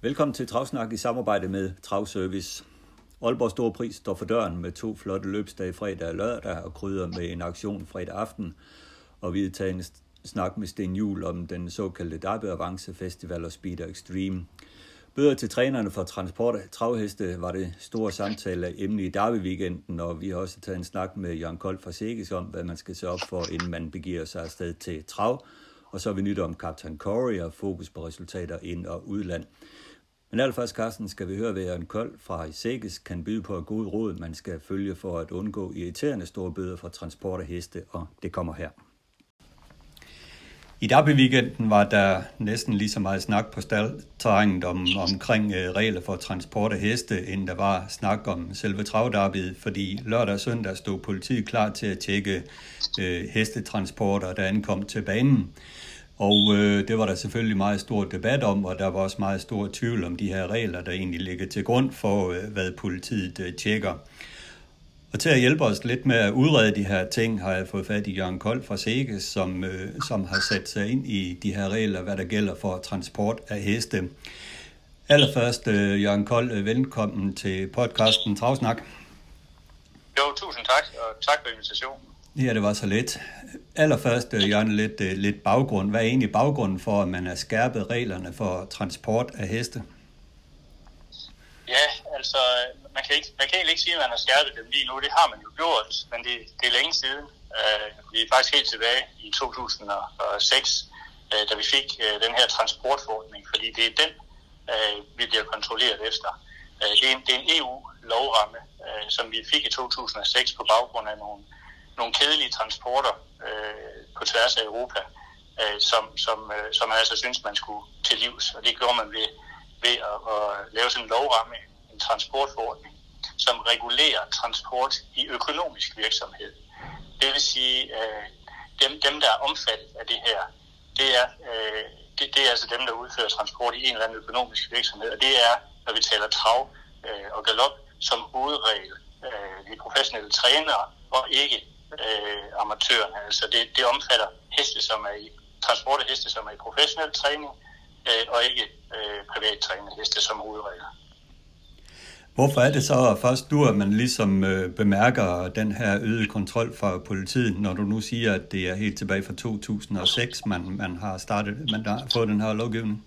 Velkommen til Travsnak i samarbejde med Travservice. Aalborg Store Pris står for døren med to flotte løbsdage fredag og lørdag og krydder med en aktion fredag aften. Og vi har taget en snak med Sten Jul om den såkaldte Derby Avance Festival og Speed Extreme. Bøder til trænerne for transport af travheste var det store samtale af emne i Derby-weekenden, og vi har også taget en snak med Jørgen Kold fra Segis om, hvad man skal se op for, inden man begiver sig afsted til trav. Og så har vi nyt om Captain Corey og fokus på resultater ind- og udland. Men allerførst, Carsten, skal vi høre, hvad Jørgen Kold fra Segis kan byde på et god råd, man skal følge for at undgå irriterende store bøder for transport af heste, og det kommer her. I Derby-weekenden var der næsten lige så meget snak på staldterrænet om, omkring øh, regler for transport af heste, end der var snak om selve travderbyet, fordi lørdag og søndag stod politiet klar til at tjekke øh, hestetransporter, der ankom til banen. Og øh, det var der selvfølgelig meget stor debat om, og der var også meget stor tvivl om de her regler, der egentlig ligger til grund for, øh, hvad politiet øh, tjekker. Og til at hjælpe os lidt med at udrede de her ting, har jeg fået fat i Jørgen Kold fra Seges, som, øh, som har sat sig ind i de her regler, hvad der gælder for transport af heste. Allerførst, øh, Jørgen Kold, øh, velkommen til podcasten Travsnak. Jo, tusind tak, og tak for invitationen. Ja, det var så lidt. Allerførst, øh, Jørgen, lidt, øh, lidt baggrund. Hvad er egentlig baggrunden for, at man har skærpet reglerne for transport af heste? Ja, altså, man kan, ikke, man kan egentlig ikke sige, at man har skærpet dem lige nu. Det har man jo gjort, men det, det er længe siden. Uh, vi er faktisk helt tilbage i 2006, uh, da vi fik uh, den her transportforordning, fordi det er den, uh, vi bliver kontrolleret efter. Uh, det, er en, det er en EU-lovramme, uh, som vi fik i 2006 på baggrund af nogle, nogle kedelige transporter øh, på tværs af Europa, øh, som, som, øh, som man altså synes, man skulle til livs. Og det gjorde man ved ved at, at lave sådan en lovramme, en transportforordning, som regulerer transport i økonomisk virksomhed. Det vil sige, at dem, dem, der er omfattet af det her, det er, øh, det, det er altså dem, der udfører transport i en eller anden økonomisk virksomhed, og det er, når vi taler trav øh, og galop, som hovedregel de professionelle trænere og ikke amatørerne. Altså det, det omfatter heste, som er i transport af heste, som er i professionel træning, øh, og ikke øh, privattrænede heste som hovedregel. Hvorfor er det så først nu, at man ligesom øh, bemærker den her øgede kontrol fra politiet, når du nu siger, at det er helt tilbage fra 2006, man, man har startet, man har fået den her lovgivning?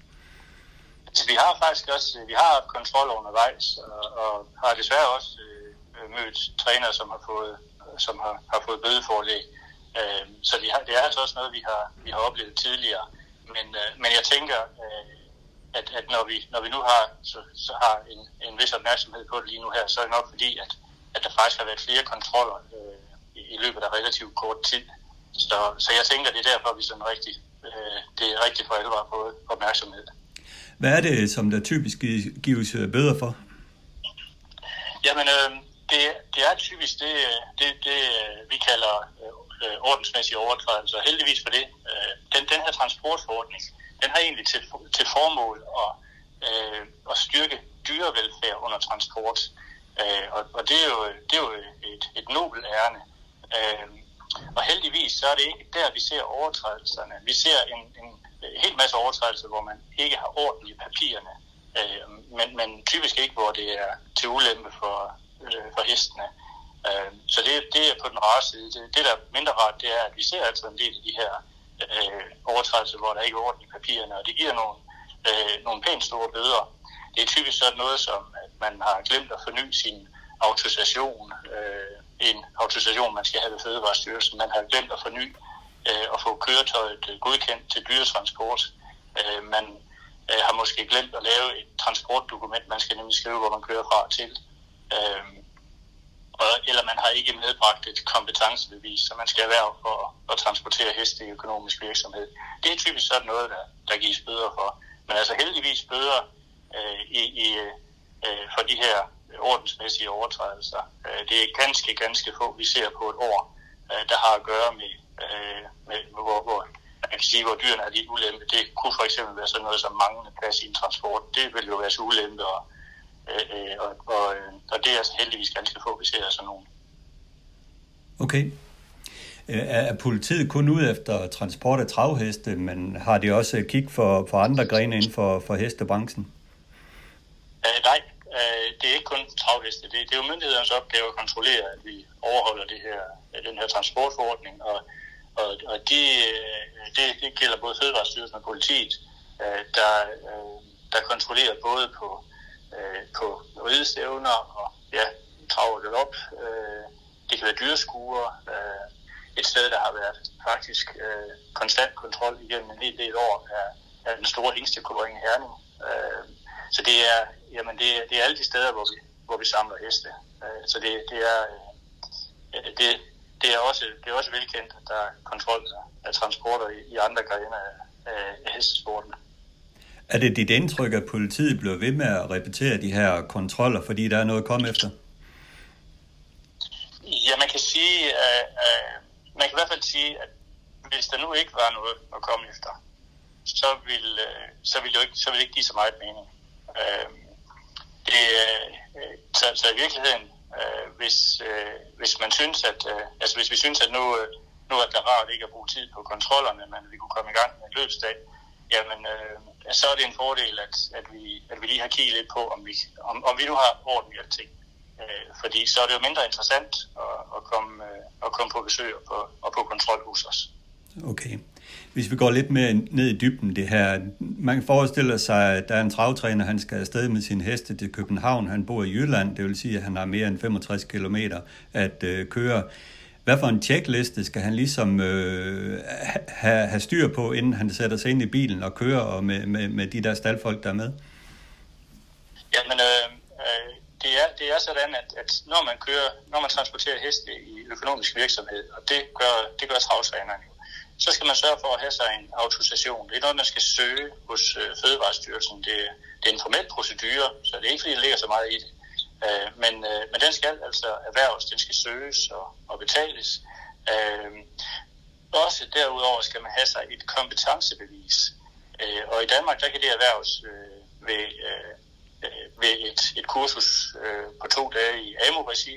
Altså, vi har faktisk også vi har haft kontrol undervejs, og, og har desværre også øh, mødt trænere, som har fået, som har, har fået bødeforlæg. Øh, så vi har, det er altså også noget, vi har, vi har oplevet tidligere. Men, øh, men jeg tænker, øh, at, at når, vi, når vi nu har, så, så har en, en vis opmærksomhed på det lige nu her, så er det nok fordi, at, at der faktisk har været flere kontroller øh, i, i løbet af relativt kort tid. Så, så jeg tænker, det er derfor, vi sådan rigtig, øh, det er rigtig for alvor på opmærksomhed. Hvad er det, som der typisk gives bøder for? Jamen, øh, det, det er typisk det, det, det vi kalder øh, ordensmæssige overtrædelser. Heldigvis for det. Øh, den, den her transportforordning, den har egentlig til, til formål at, øh, at styrke dyrevelfærd under transport. Øh, og, og det er jo, det er jo et, et nobelt ærne. Øh, og heldigvis så er det ikke der, vi ser overtrædelserne. Vi ser en, en hel masse overtrædelser, hvor man ikke har orden i papirerne. Øh, men, men typisk ikke, hvor det er til ulempe for, øh, for hestene. Øh, så det, det er på den rare side. Det, det, der er mindre rart, det er, at vi ser altså en del af de her øh, overtrædelser, hvor der ikke er orden i papirerne, og det giver nogle, øh, nogle pænt store bøder. Det er typisk sådan noget som, at man har glemt at forny sin autorisation, øh, en autorisation, man skal have ved Fødevarestyrelsen. Man har glemt at forny øh, og få køretøjet øh, godkendt til dyretransport. Øh, man øh, har måske glemt at lave et transportdokument, man skal nemlig skrive, hvor man kører fra til. Øh, eller man har ikke medbragt et kompetencebevis, som man skal erhverve for at transportere heste i økonomisk virksomhed. Det er typisk sådan noget, der, der gives bøder for. Men altså heldigvis bøder øh, i, i, øh, for de her ordensmæssige overtrædelser. Øh, det er ganske, ganske få, vi ser på et år, øh, der har at gøre med, øh, med hvor, hvor man kan sige, hvor dyrene er lidt ulempe. Det kunne for eksempel være sådan noget som manglende plads i en transport. Det vil jo være så ulempe, og, øh, øh og, og, øh, og det er heldigvis ganske få, vi ser sådan nogle. Okay. Øh, er politiet kun ude efter transport af travheste, men har de også kig for, for andre grene inden for, for hestebranchen? Uh, nej, uh, det er ikke kun travheste. Det, det er jo myndighedernes opgave at kontrollere, at vi overholder det her, den her transportforordning, og, og, og de, det, det gælder både Fødevarestyrelsen og politiet, der, der kontrollerer både på, uh, på ridestævner og ja, trav og op. Uh, det kan være dyreskuer, uh, et sted, der har været faktisk øh, konstant kontrol igennem en hel del år af, af den store hængstekåring i Herning. Øh, så det er, jamen det, det er alle de steder, hvor vi, hvor vi samler heste. Øh, så det, det er, øh, det, det, er også, det er også velkendt, at der er kontrol af transporter i, i andre grene af, af hestesporten. Er det dit indtryk, at politiet bliver ved med at repetere de her kontroller, fordi der er noget at komme efter? Ja, man kan sige, at, at man kan i hvert fald sige, at hvis der nu ikke var noget at komme efter, så vil, øh, så vil det ikke, så vil det ikke give så meget mening. Øh, det, øh, så, så i virkeligheden, øh, hvis, øh, hvis man synes, at, øh, altså hvis vi synes, at nu, nu er det rart ikke at bruge tid på kontrollerne, men vi kunne komme i gang med en løbsdag, jamen så er det en fordel, at, at, vi, at vi lige har kigget lidt på, om vi, om, om vi nu har orden ting. Øh, fordi så er det jo mindre interessant at, at, komme, øh, at komme på besøg og på, og på kontrol hos os. Okay. Hvis vi går lidt mere ned i dybden det her. Man forestiller sig, at der er en travtræner, han skal afsted med sin heste til København. Han bor i Jylland, det vil sige, at han har mere end 65 km at øh, køre. Hvad for en checkliste skal han ligesom øh, have, have styr på, inden han sætter sig ind i bilen og kører og med, med, med de der staldfolk, der er med? Jamen, øh, øh, det er, det er sådan, at, at når man kører, når man transporterer heste i økonomisk virksomhed, og det gør, det gør travtrænerne jo, så skal man sørge for at have sig en autorisation. Det er noget, man skal søge hos øh, Fødevarestyrelsen. Det, det er en formel procedure, så det er ikke, fordi det ligger så meget i det. Øh, men, øh, men den skal altså erhverves, den skal søges og, og betales. Øh, også derudover skal man have sig et kompetencebevis. Øh, og i Danmark, der kan det erhverves øh, ved øh, øh ved et, et kursus øh, på to dage i AMO-regi.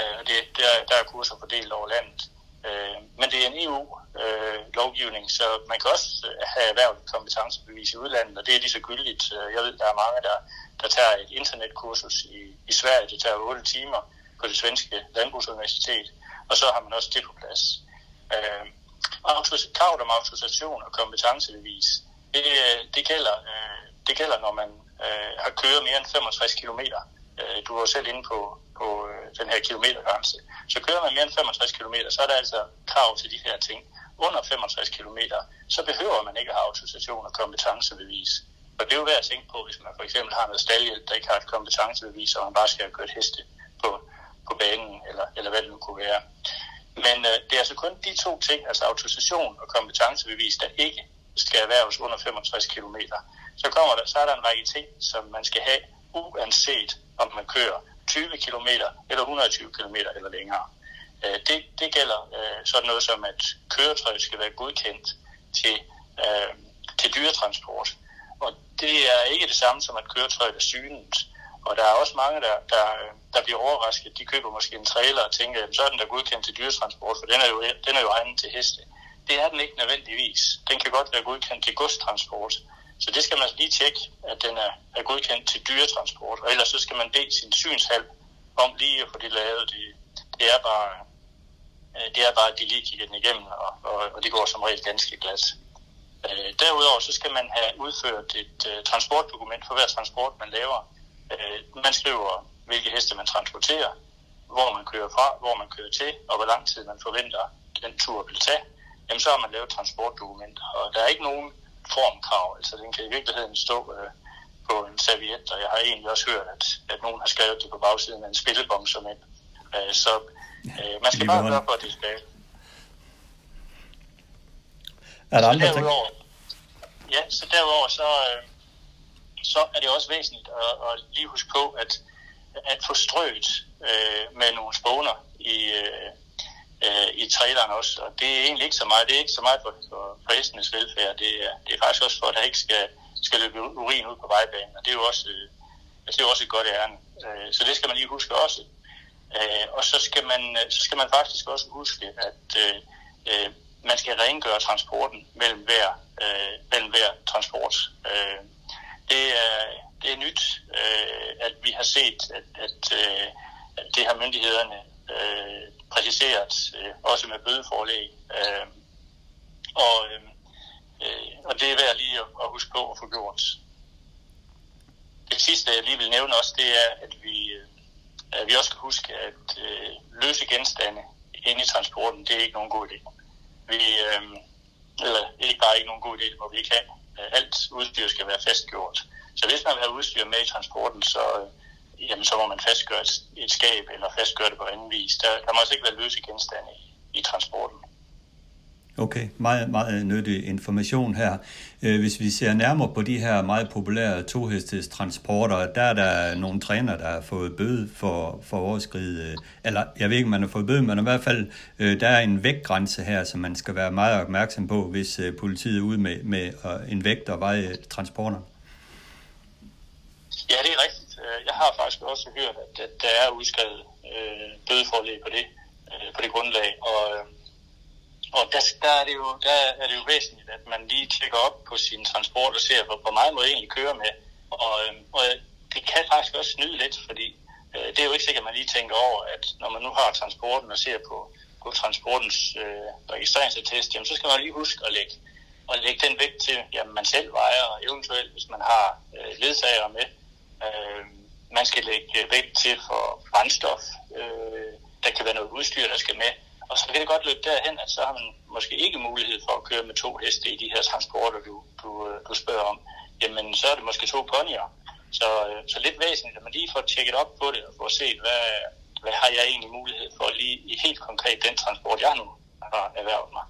Øh, det, der, der er kurser fordelt over landet. Øh, men det er en EU-lovgivning, øh, så man kan også øh, have erhvervet kompetencebevis i udlandet, og det er lige så gyldigt. Øh, jeg ved, der er mange, der, der tager et internetkursus i, i Sverige. Det tager 8 timer på det svenske landbrugsuniversitet, og så har man også det på plads. Øh, kravet om autorisation og kompetencebevis, det, det, gælder, øh, det gælder, når man øh, har kørt mere end 65 km. Øh, du var selv inde på, på øh, den her kilometergrænse. Så kører man mere end 65 km, så er der altså krav til de her ting. Under 65 km, så behøver man ikke at have autorisation og kompetencebevis. Og det er jo værd at tænke på, hvis man for eksempel har noget staldhjælp, der ikke har et kompetencebevis, og man bare skal have kørt heste på, på banen, eller, eller hvad det nu kunne være. Men øh, det er altså kun de to ting, altså autorisation og kompetencebevis, der ikke skal erhverves under 65 km så kommer der, så er der en række ting, som man skal have, uanset om man kører 20 km eller 120 km eller længere. Øh, det, det gælder øh, sådan noget som, at køretøjet skal være godkendt til, øh, til dyretransport. Og det er ikke det samme som, at køretøjet er synet. Og der er også mange, der, der, der bliver overrasket. De køber måske en trailer og tænker, at så er den der godkendt til dyretransport, for den er jo, den er jo egnet til heste. Det er den ikke nødvendigvis. Den kan godt være godkendt til godstransport. Så det skal man lige tjekke, at den er, er godkendt til dyretransport, og ellers så skal man bede sin synshal om lige at få det lavet. Det, det er bare, øh, det er bare, at de lige kigger den igennem, og, og, og det går som regel ganske glat. Øh, derudover så skal man have udført et uh, transportdokument for hver transport, man laver. Uh, man skriver, hvilke heste man transporterer, hvor man kører fra, hvor man kører til, og hvor lang tid man forventer, den tur vil tage. Jamen, så har man lavet transportdokumenter, og der er ikke nogen formkrav. Altså den kan i virkeligheden stå øh, på en serviet, og jeg har egentlig også hørt, at, at nogen har skrevet det på bagsiden af en spillebom som en. Øh, så øh, man skal bare gøre på, at det skal. Er der andre derudover, Ja, så derudover så, øh, så er det også væsentligt at, at lige huske på, at, at få strøget øh, med nogle spåner i, øh, øh, i traileren også. Og det er egentlig ikke så meget, det er ikke så meget for, for, for hestenes velfærd, det er, det er faktisk også for, at der ikke skal, skal løbe urin ud på vejbanen. Og det er jo også, øh, altså, det er også et godt ærne. Øh, så det skal man lige huske også. Øh, og så skal, man, øh, så skal man faktisk også huske, at øh, øh, man skal rengøre transporten mellem hver, øh, mellem hver transport. Øh, det, er, det er nyt, øh, at vi har set, at, at, øh, at det har myndighederne øh, præciseret, øh, også med bødeforlæg. Øh, og, øh, øh, og det er værd lige at, at huske på at få gjort. Det sidste, jeg lige vil nævne også, det er, at vi, øh, at vi også skal huske, at øh, løse genstande inde i transporten, det er ikke nogen god idé. Vi, øh, eller ikke bare ikke nogen god idé, hvor vi ikke have. Alt udstyr skal være fastgjort. Så hvis man vil have udstyr med i transporten, så, øh, jamen, så må man fastgøre et, et skab eller fastgøre det på anden vis. Der, der må altså ikke være løse genstande i, i transporten. Okay, meget, meget nyttig information her. Øh, hvis vi ser nærmere på de her meget populære tohestes transporter, der er der nogle træner, der har fået bøde for, for overskride, øh, eller jeg ved ikke, om man har fået bøde, men i hvert fald, øh, der er en vægtgrænse her, som man skal være meget opmærksom på, hvis politiet er ude med, med en vægt og veje transporter. Ja, det er rigtigt. Øh, jeg har faktisk også hørt, at der er udskrevet øh, bødeforlæg på det, øh, på det grundlag, og og der, der, er det jo, der er det jo væsentligt, at man lige tjekker op på sin transport og ser, hvor, hvor meget må egentlig køre med. Og, øh, og det kan faktisk også snyde lidt, fordi øh, det er jo ikke sikkert, at man lige tænker over, at når man nu har transporten og ser på, på transportens øh, registreringsattest, jamen, så skal man lige huske at lægge, at lægge den vægt til, jamen man selv vejer, og eventuelt hvis man har øh, ledsager med. Øh, man skal lægge vægt til for brændstof. Øh, der kan være noget udstyr, der skal med. Og så kan det godt løbe derhen, at så har man måske ikke mulighed for at køre med to heste i de her transporter, du, du, øh, du spørger om. Jamen, så er det måske to ponyer. Så, øh, så lidt væsentligt, at man lige får tjekket op på det og får set, hvad, hvad har jeg egentlig mulighed for lige i helt konkret den transport, jeg nu har erhvervet mig.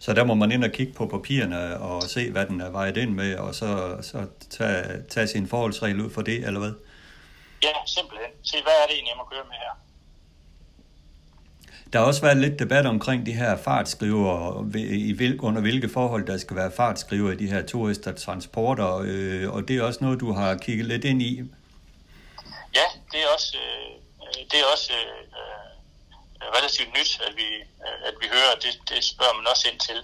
Så der må man ind og kigge på papirerne og se, hvad den er vejet ind med, og så, så tage, tage sin forholdsregel ud for det, eller hvad? Ja, simpelthen. Se, hvad er det egentlig, jeg må køre med her? Der har også været lidt debat omkring de her fartskriver, i hvil, under hvilke forhold der skal være fartskriver i de her turister transporter, øh, og det er også noget, du har kigget lidt ind i. Ja, det er også, øh, det er også øh, Øh, relativt nyt, at vi, øh, at vi hører, det, det spørger man også ind til.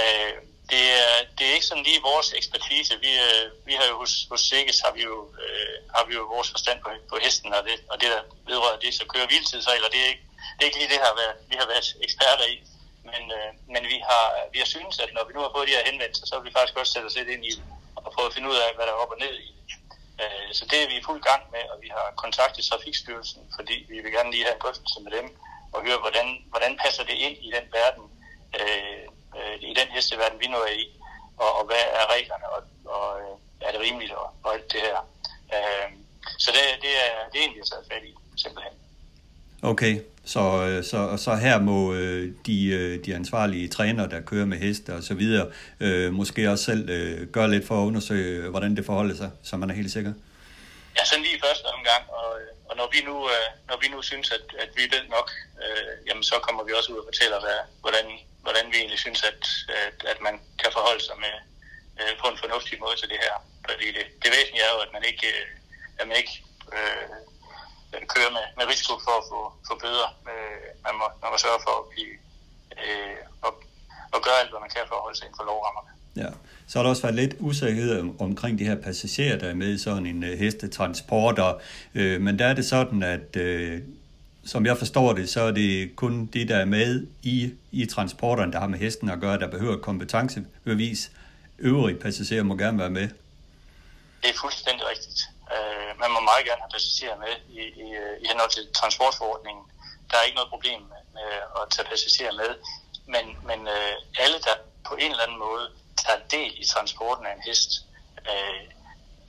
Øh, det, er, det er ikke sådan lige vores ekspertise. Vi, øh, vi har jo hos, hos Sikkes har vi jo, øh, har vi jo vores forstand på, på hesten, og det, og det der vedrører det, så kører hviletidsregler, det er ikke det er ikke lige det, her, vi har været eksperter i. Men, øh, men vi, har, vi har synes, at når vi nu har fået de her henvendelser, så vil vi faktisk også sætte os lidt ind i og prøve at finde ud af, hvad der er op og ned i øh, Så det er vi i fuld gang med, og vi har kontaktet Trafikstyrelsen, fordi vi vil gerne lige have en drøftelse med dem og høre, hvordan, hvordan passer det ind i den verden, øh, øh, i den hesteverden, vi nu er i, og, og hvad er reglerne, og, og øh, er det rimeligt, og, og alt det her. Øh, så det, det, er, det er egentlig, jeg taget fat i, simpelthen. Okay, så, øh, så, så her må øh, de, de ansvarlige trænere, der kører med heste og så videre, øh, måske også selv øh, gøre lidt for at undersøge, hvordan det forholder sig, så man er helt sikker. Ja, sådan lige første omgang, og, og når, vi nu, øh, når vi nu synes, at, at vi ved nok, øh, jamen så kommer vi også ud og fortæller, hvad, hvordan, hvordan vi egentlig synes, at, at, at man kan forholde sig med øh, på en fornuftig måde til det her. Fordi det, det væsentlige er jo, at man ikke, øh, at man ikke øh, kører med, med risiko for at få, få bøder. Øh, man, må, man må sørge for at, blive, øh, og, og gøre alt, hvad man kan for at holde sig inden for lovrammerne. Ja. Så har der også været lidt usikkerhed omkring de her passagerer, der er med i sådan en uh, hestetransporter. Øh, men der er det sådan, at øh, som jeg forstår det, så er det kun de, der er med i, i transporteren, der har med hesten at gøre, der behøver kompetencebevis. Øvrige passagerer må gerne være med. Det er fuldstændig rigtigt. Øh, man må meget gerne have passagerer med i, i, i henhold til transportforordningen. Der er ikke noget problem med, med at tage passagerer med, men, men øh, alle, der på en eller anden måde tager del i transporten af en hest, øh,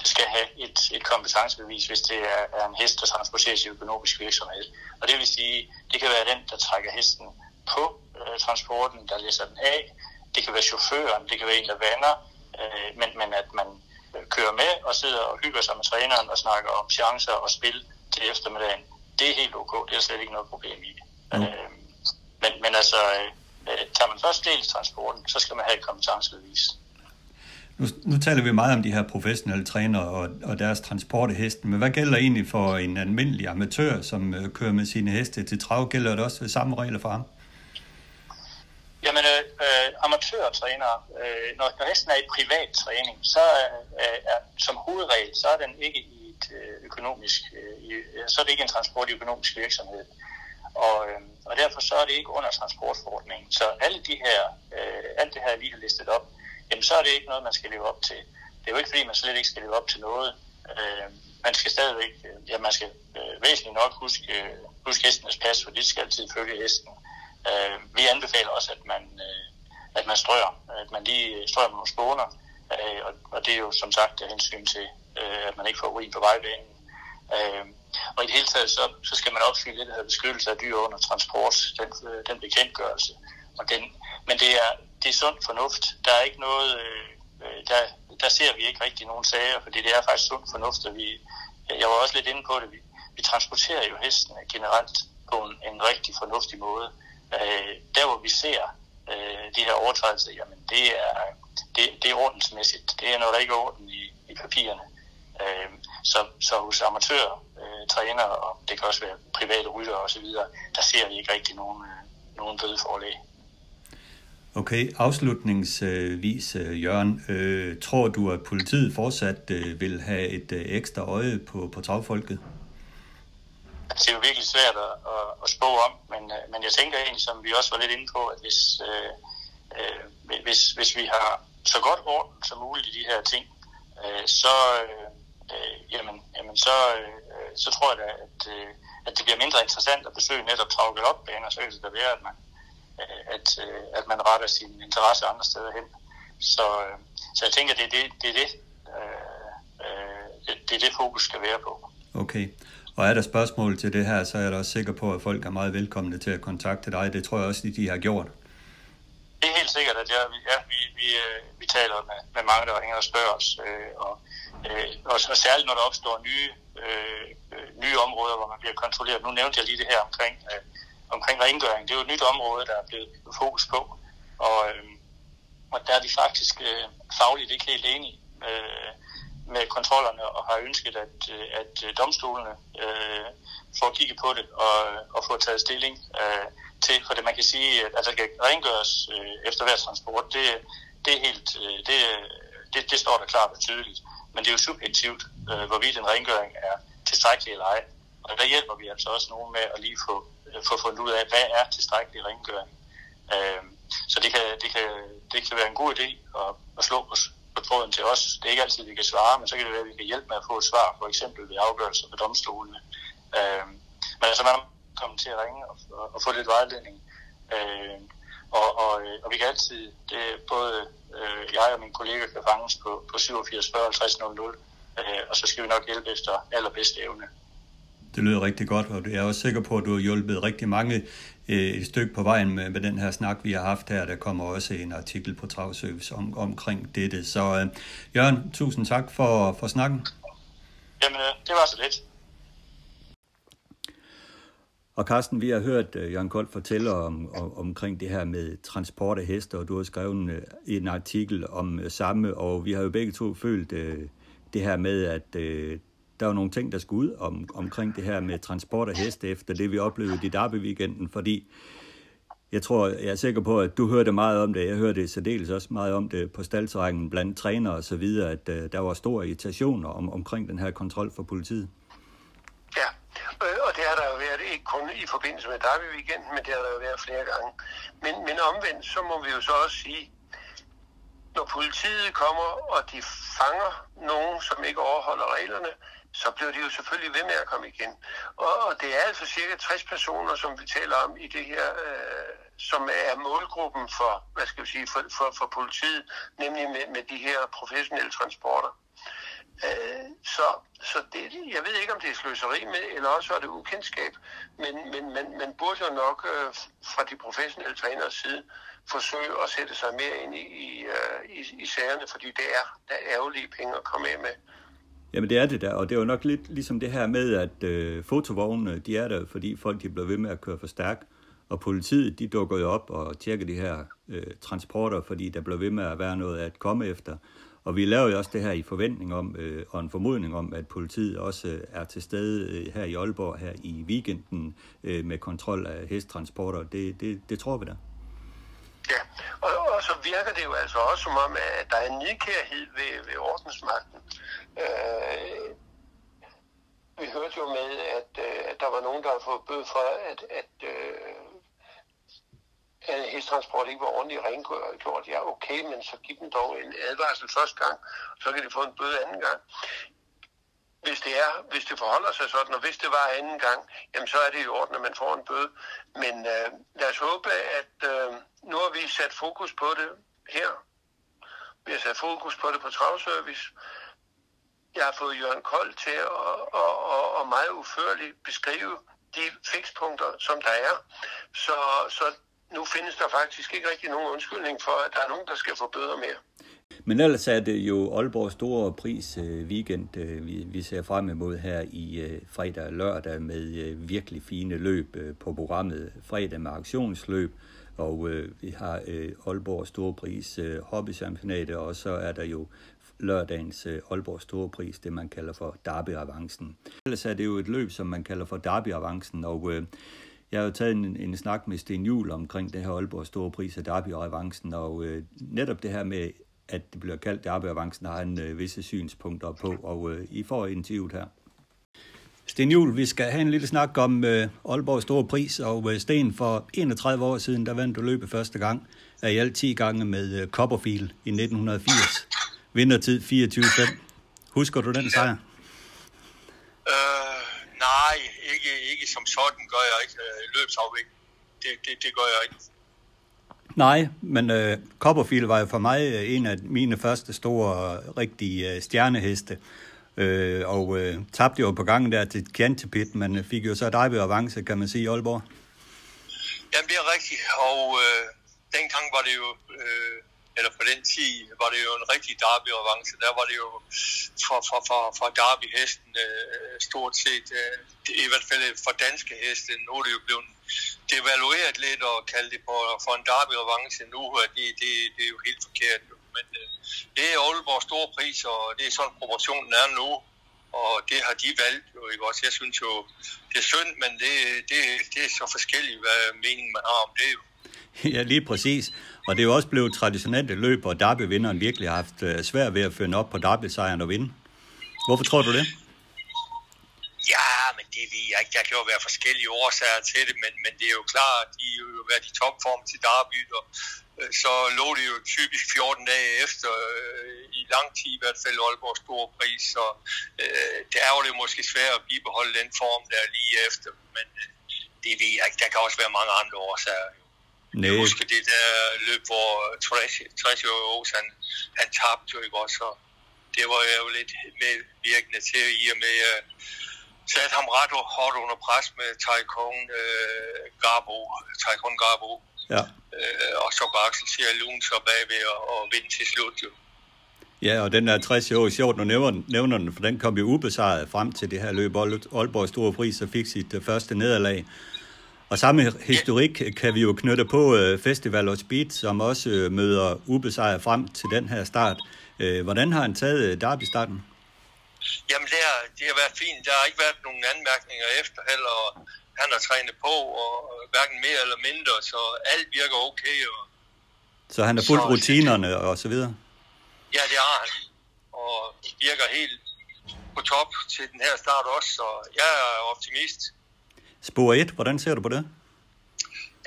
skal have et, et kompetencebevis, hvis det er, er en hest, der transporteres i økonomisk virksomhed. Og det vil sige, det kan være den, der trækker hesten på øh, transporten, der læser den af. Det kan være chaufføren, det kan være en, der vander, øh, men, men at man kører med og sidder og hygger sig med træneren og snakker om chancer og spil til eftermiddagen, det er helt ok. Det er slet ikke noget problem i. Mm. Øh, men, men altså, øh, tager man først del i transporten, så skal man have et kompetencebevis. Nu, nu taler vi meget om de her professionelle trænere og, og deres transport af hesten, men hvad gælder egentlig for en almindelig amatør, som øh, kører med sine heste til trav? Gælder det også samme regler for ham? Jamen, øh, øh, amatørtrænere, øh, når, når hesten er i privat træning, så øh, er som hovedregel, så er den ikke i et øh, økonomisk, øh, i, så er det ikke en transport i økonomisk virksomhed. Og, øh, og derfor så er det ikke under transportforordningen. Så alle de her, øh, alt det her, jeg lige har listet op, jamen så er det ikke noget, man skal leve op til. Det er jo ikke, fordi man slet ikke skal leve op til noget. Øh, man skal stadigvæk, øh, ja, man skal øh, væsentligt nok huske, øh, huske hestenes pas, for de skal altid følge hesten. Øh, vi anbefaler også, at man, øh, at man strøger, at man lige strøger med nogle skåner, øh, og, og det er jo som sagt af hensyn til, øh, at man ikke får urin på vejbanen. Øh, og i det hele taget, så, så skal man opfylde det, der hedder beskyttelse af dyr under transport, den, øh, den bekendtgørelse. Og den, men det er, det er sund fornuft. Der er ikke noget, øh, øh, der, der ser vi ikke rigtig nogen sager, fordi det er faktisk sund fornuft, og vi, jeg var også lidt inde på det, vi, vi transporterer jo hesten generelt på en, en rigtig fornuftig måde. Øh, der hvor vi ser øh, de her overtrædelser, jamen det er, det, det er ordensmæssigt. Det er noget, der ikke er orden i, i papirerne. Øh, så, så hos amatører, øh, træner, og det kan også være private rytter osv., der ser vi ikke rigtig nogen, øh, nogen bødeforlæg. Okay, afslutningsvis, øh, Jørgen. Øh, tror du, at politiet fortsat øh, vil have et øh, ekstra øje på, på travfolket? det er jo virkelig svært at, at, at spå om, men, øh, men jeg tænker egentlig, som vi også var lidt inde på, at hvis, øh, øh, hvis, hvis vi har så godt orden som muligt i de her ting, øh, så, øh, jamen, jamen så, øh, så tror jeg da, at, øh, at det bliver mindre interessant at besøge netop Travl Opbaner, så kan det være, at man, øh, at, øh, at man retter sin interesse andre steder hen. Så, øh, så jeg tænker, det er det, det, er det, øh, øh det, det, er det fokus skal være på. Okay. Og er der spørgsmål til det her, så er jeg da også sikker på, at folk er meget velkomne til at kontakte dig. Det tror jeg også, de har gjort. Det er helt sikkert, at ja, ja, vi, vi, øh, vi taler med, med mange, der ringer og spørger os. Øh, og, øh, og, så særligt når der opstår nye, øh, nye områder, hvor man bliver kontrolleret. Nu nævnte jeg lige det her omkring, øh, omkring rengøring. Det er jo et nyt område, der er blevet fokus på. Og, øh, og der er de faktisk øh, fagligt ikke helt enige. Øh, med kontrollerne og har ønsket, at, øh, at øh, domstolene øh, får kigget på det og, øh, og får taget stilling øh, til, for det man kan sige, at der skal rengøres øh, efter hver transport, det, det er helt, øh, det, det, det står der klart og tydeligt. Men det er jo subjektivt, øh, hvorvidt en rengøring er tilstrækkelig eller ej. Og der hjælper vi altså også nogen med at lige få, øh, få fundet ud af, hvad er tilstrækkelig rengøring. Øh, så det kan, det, kan, det kan være en god idé at, at slå på, på tråden til os. Det er ikke altid, vi kan svare, men så kan det være, at vi kan hjælpe med at få et svar, for eksempel ved afgørelser ved domstolene. Øh, men altså, man kommer til at ringe og, og, og få lidt vejledning. Øh, og, og, øh, og vi kan altid, det, både øh, jeg og min kollega kan fanges på, på 87 40 50 00, øh, og så skal vi nok hjælpe efter allerbedste evne. Det lyder rigtig godt, og jeg er også sikker på, at du har hjulpet rigtig mange øh, et stykke på vejen med, med den her snak, vi har haft her. Der kommer også en artikel på Travservice om, omkring dette. Så øh, Jørgen, tusind tak for, for snakken. Jamen, øh, det var så lidt. Og Carsten, vi har hørt øh, Jørgen Kold fortælle om, om, omkring det her med transport af heste, og du har skrevet en, en artikel om øh, samme, og vi har jo begge to følt øh, det her med, at øh, der var nogle ting, der skulle ud om, omkring det her med transport af heste efter det, vi oplevede i Derby-weekenden, fordi jeg tror, jeg er sikker på, at du hørte meget om det. Jeg hørte særdeles også meget om det på staldterrækken blandt trænere og så videre, at øh, der var stor irritation om, omkring den her kontrol for politiet. Ja, øh, og det har der jo været ikke kun i forbindelse med derby weekend, men det har der jo været flere gange. Men, men omvendt, så må vi jo så også sige, når politiet kommer, og de fanger nogen, som ikke overholder reglerne, så bliver de jo selvfølgelig ved med at komme igen. Og, og det er altså cirka 60 personer, som vi taler om i det her, øh, som er målgruppen for, hvad skal vi sige, for, for, for politiet, nemlig med, med de her professionelle transporter. Øh, så så det, jeg ved ikke, om det er sløseri med, eller også er det ukendskab, men, men man, man burde jo nok øh, fra de professionelle træners side forsøge at sætte sig mere ind i, i, øh, i, i sagerne, fordi det er, der er ærgerlige penge at komme af med. Jamen det er det der, og det er jo nok lidt ligesom det her med, at øh, fotovognene, de er der, fordi folk de bliver ved med at køre for stærkt, og politiet, de dukker jo op og tjekker de her øh, transporter, fordi der bliver ved med at være noget at komme efter. Og vi laver jo også det her i forventning om, øh, og en formodning om, at politiet også øh, er til stede øh, her i Aalborg her i weekenden øh, med kontrol af hesttransporter. Det, det, det tror vi da. Ja, og, og så virker det jo altså også som om, at der er en nidkærhed ved, ved ordensmagten. Øh, vi hørte jo med, at, øh, at der var nogen, der har fået bød for, at, at, øh, Øh, at hesttransport ikke var ordentligt rengjort. Ja, okay, men så giv dem dog en advarsel første gang, så kan de få en bøde anden gang hvis det er, hvis det forholder sig sådan, og hvis det var anden gang, jamen så er det i orden, at man får en bøde. Men øh, lad os håbe, at øh, nu har vi sat fokus på det her. Vi har sat fokus på det på travservice. Jeg har fået Jørgen Kold til at, at, at, at meget uførligt beskrive de fikspunkter, som der er. Så, så nu findes der faktisk ikke rigtig nogen undskyldning for, at der er nogen, der skal få bøder mere. Men ellers er det jo Aalborgs store pris øh, weekend, øh, vi, vi ser frem imod her i øh, fredag og lørdag med virkelig fine løb på programmet. Fredag med aktionsløb, og vi har Aalborgs store pris øh, og så er der jo lørdagens Aalborgs Aalborg Store Pris, det man kalder for Derby-avancen. Ellers er det jo et løb, som man kalder for Derby-avancen, og jeg har jo taget en, en snak med Sten Juhl omkring det her Aalborg Store Pris og Derby-avancen, og øh, netop det her med at det bliver kaldt Derby-avancen, har han øh, visse synspunkter på, og øh, I får interviewet her. Sten Juhl, vi skal have en lille snak om øh, Aalborgs store pris, og øh, Sten, for 31 år siden, der vandt du løbet første gang, af i alt 10 gange med øh, Copperfield i 1980. Vindertid 24-5. Husker du den sejr? Øh, nej, ikke, ikke som sådan gør jeg ikke øh, løbsafvikling. Det, det, det gør jeg ikke. Nej, men øh, Copperfield var jo for mig øh, en af mine første store, øh, rigtige øh, stjerneheste. Øh, og øh, tabte jo på gangen der til Kjantepit, men fik jo så dig ved avance, kan man sige, i Aalborg. Jamen, det er rigtigt, og øh, dengang var det jo, øh, eller på den tid, var det jo en rigtig derby-revanche. Der var det jo fra, fra, fra, fra derby-hesten øh, stort set, øh, i hvert fald for danske heste. Nu er det jo blevet devalueret lidt og kalde det på, for en derby-revanche nu, og det, det, det er jo helt forkert. Men øh, det er Aalborgs store pris, og det er sådan proportionen er nu, og det har de valgt jo, ikke også? Jeg synes jo, det er synd, men det, det, det er så forskelligt, hvad meningen man har om det jo. Ja, lige præcis. Og det er jo også blevet traditionelt et løb, hvor Derby-vinderen virkelig har haft øh, svært ved at finde op på Derby-sejren og vinde. Hvorfor tror du det? Ja, men det ved jeg ikke. Der kan jo være forskellige årsager til det, men, men det er jo klart, at de har jo været i topform til Derby, og øh, så lå det jo typisk 14 dage efter, øh, i lang tid i hvert fald, Aalborg store pris, så øh, der er jo det måske svært at bibeholde den form der lige efter, men øh, det ved jeg ikke. Der kan også være mange andre årsager. Nej. Jeg husker det der løb, hvor Treasure Oaks, han, han tabte jo ikke også, og det var jo lidt medvirkende til i og med, uh, satte ham ret hårdt under pres med Taikon uh, Garbo, Taikon Garbo. Ja. Uh, og så går Axel siger Lund så bagved og, og vinde til slut jo. Ja, og den er 60 år sjovt, når nævner, nævner den, for den kom jo ubesejret frem til det her løb. Aalborg Store Pris og fik sit uh, første nederlag. Og samme historik kan vi jo knytte på uh, Festival of Speed, som også uh, møder ubesejret frem til den her start. Uh, hvordan har han taget Derby-starten? Jamen, det har, det har været fint. Der har ikke været nogen anmærkninger efter heller, og han har trænet på, og hverken mere eller mindre, så alt virker okay. Og... Så han har fuldt så, rutinerne og så videre? Ja, det har han. Og virker helt på top til den her start også, så jeg er optimist. Spor 1, hvordan ser du på det?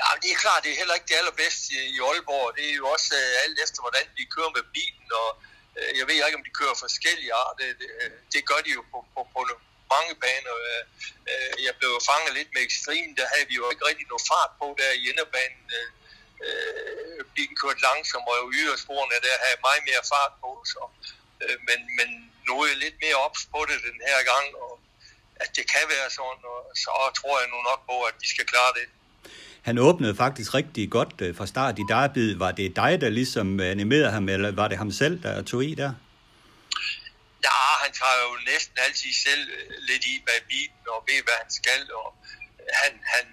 Ja, det er klart, det er heller ikke det allerbedste i Aalborg. Det er jo også uh, alt efter, hvordan de kører med bilen, og uh, jeg ved ikke, om de kører forskellige arter. Det, det, øh, det gør de jo på, på, på mange baner. Uh, jeg blev fanget lidt med ekstrem, der havde vi jo ikke rigtig noget fart på der i inderbanen. Uh, bilen kørte langsomt, og ydersporene der havde meget mere fart på. Så, uh, men, men nu er jeg lidt mere ops på det den her gang, og at det kan være sådan, og så tror jeg nu nok på, at de skal klare det. Han åbnede faktisk rigtig godt øh, fra start i Derby. Var det dig, der ligesom animerede ham, eller var det ham selv, der tog i der? Ja, han tager jo næsten altid selv øh, lidt i bag bilen og ved, hvad han skal. Og han, han,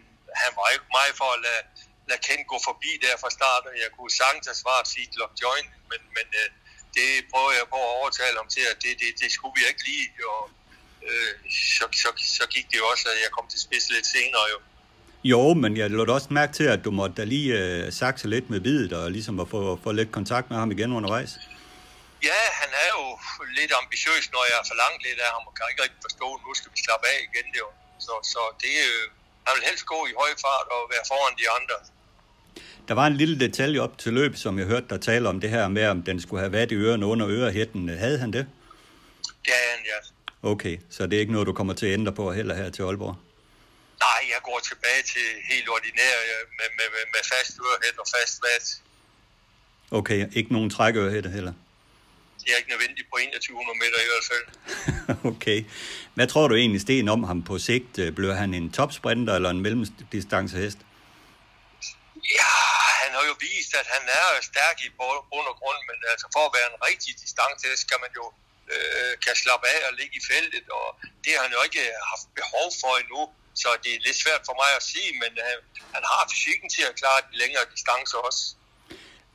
han var ikke meget for at lade, lade Ken gå forbi der fra start. Jeg kunne sagtens have svaret Seat Lock Join, men, men øh, det prøver jeg på at overtale ham til, at det, det, det skulle vi ikke lige. Og øh, så, så, så gik det jo også, at jeg kom til spids lidt senere jo. Jo, men jeg lå også mærke til, at du måtte da lige øh, sakse lidt med videt, og ligesom at få, få lidt kontakt med ham igen undervejs. Ja, han er jo lidt ambitiøs, når jeg har forlangt lidt af ham, og kan ikke rigtig forstå, at nu skal vi slappe af igen. Det jo. Så, så det, øh, han vil helst gå i høj fart og være foran de andre. Der var en lille detalje op til løb, som jeg hørte dig tale om det her med, om den skulle have været i ørerne under ørehætten. Havde han det? Det er han, ja. Okay, så det er ikke noget, du kommer til at ændre på heller her til Aalborg? Nej, jeg går tilbage til helt ordinær med, med, med, med fast ørehæt og fast vat. Okay, ikke nogen trækørehætte heller? Det er ikke nødvendigt på 2100 meter i hvert fald. okay. Hvad tror du egentlig, Sten, om ham på sigt? Bliver han en topsprinter eller en mellemdistancehest? Ja, han har jo vist, at han er stærk i bund og grund, men altså for at være en rigtig distancehest, skal man jo øh, kan slappe af og ligge i feltet, og det har han jo ikke haft behov for endnu, så det er lidt svært for mig at sige, men øh, han har fysikken til at klare de længere distancer også.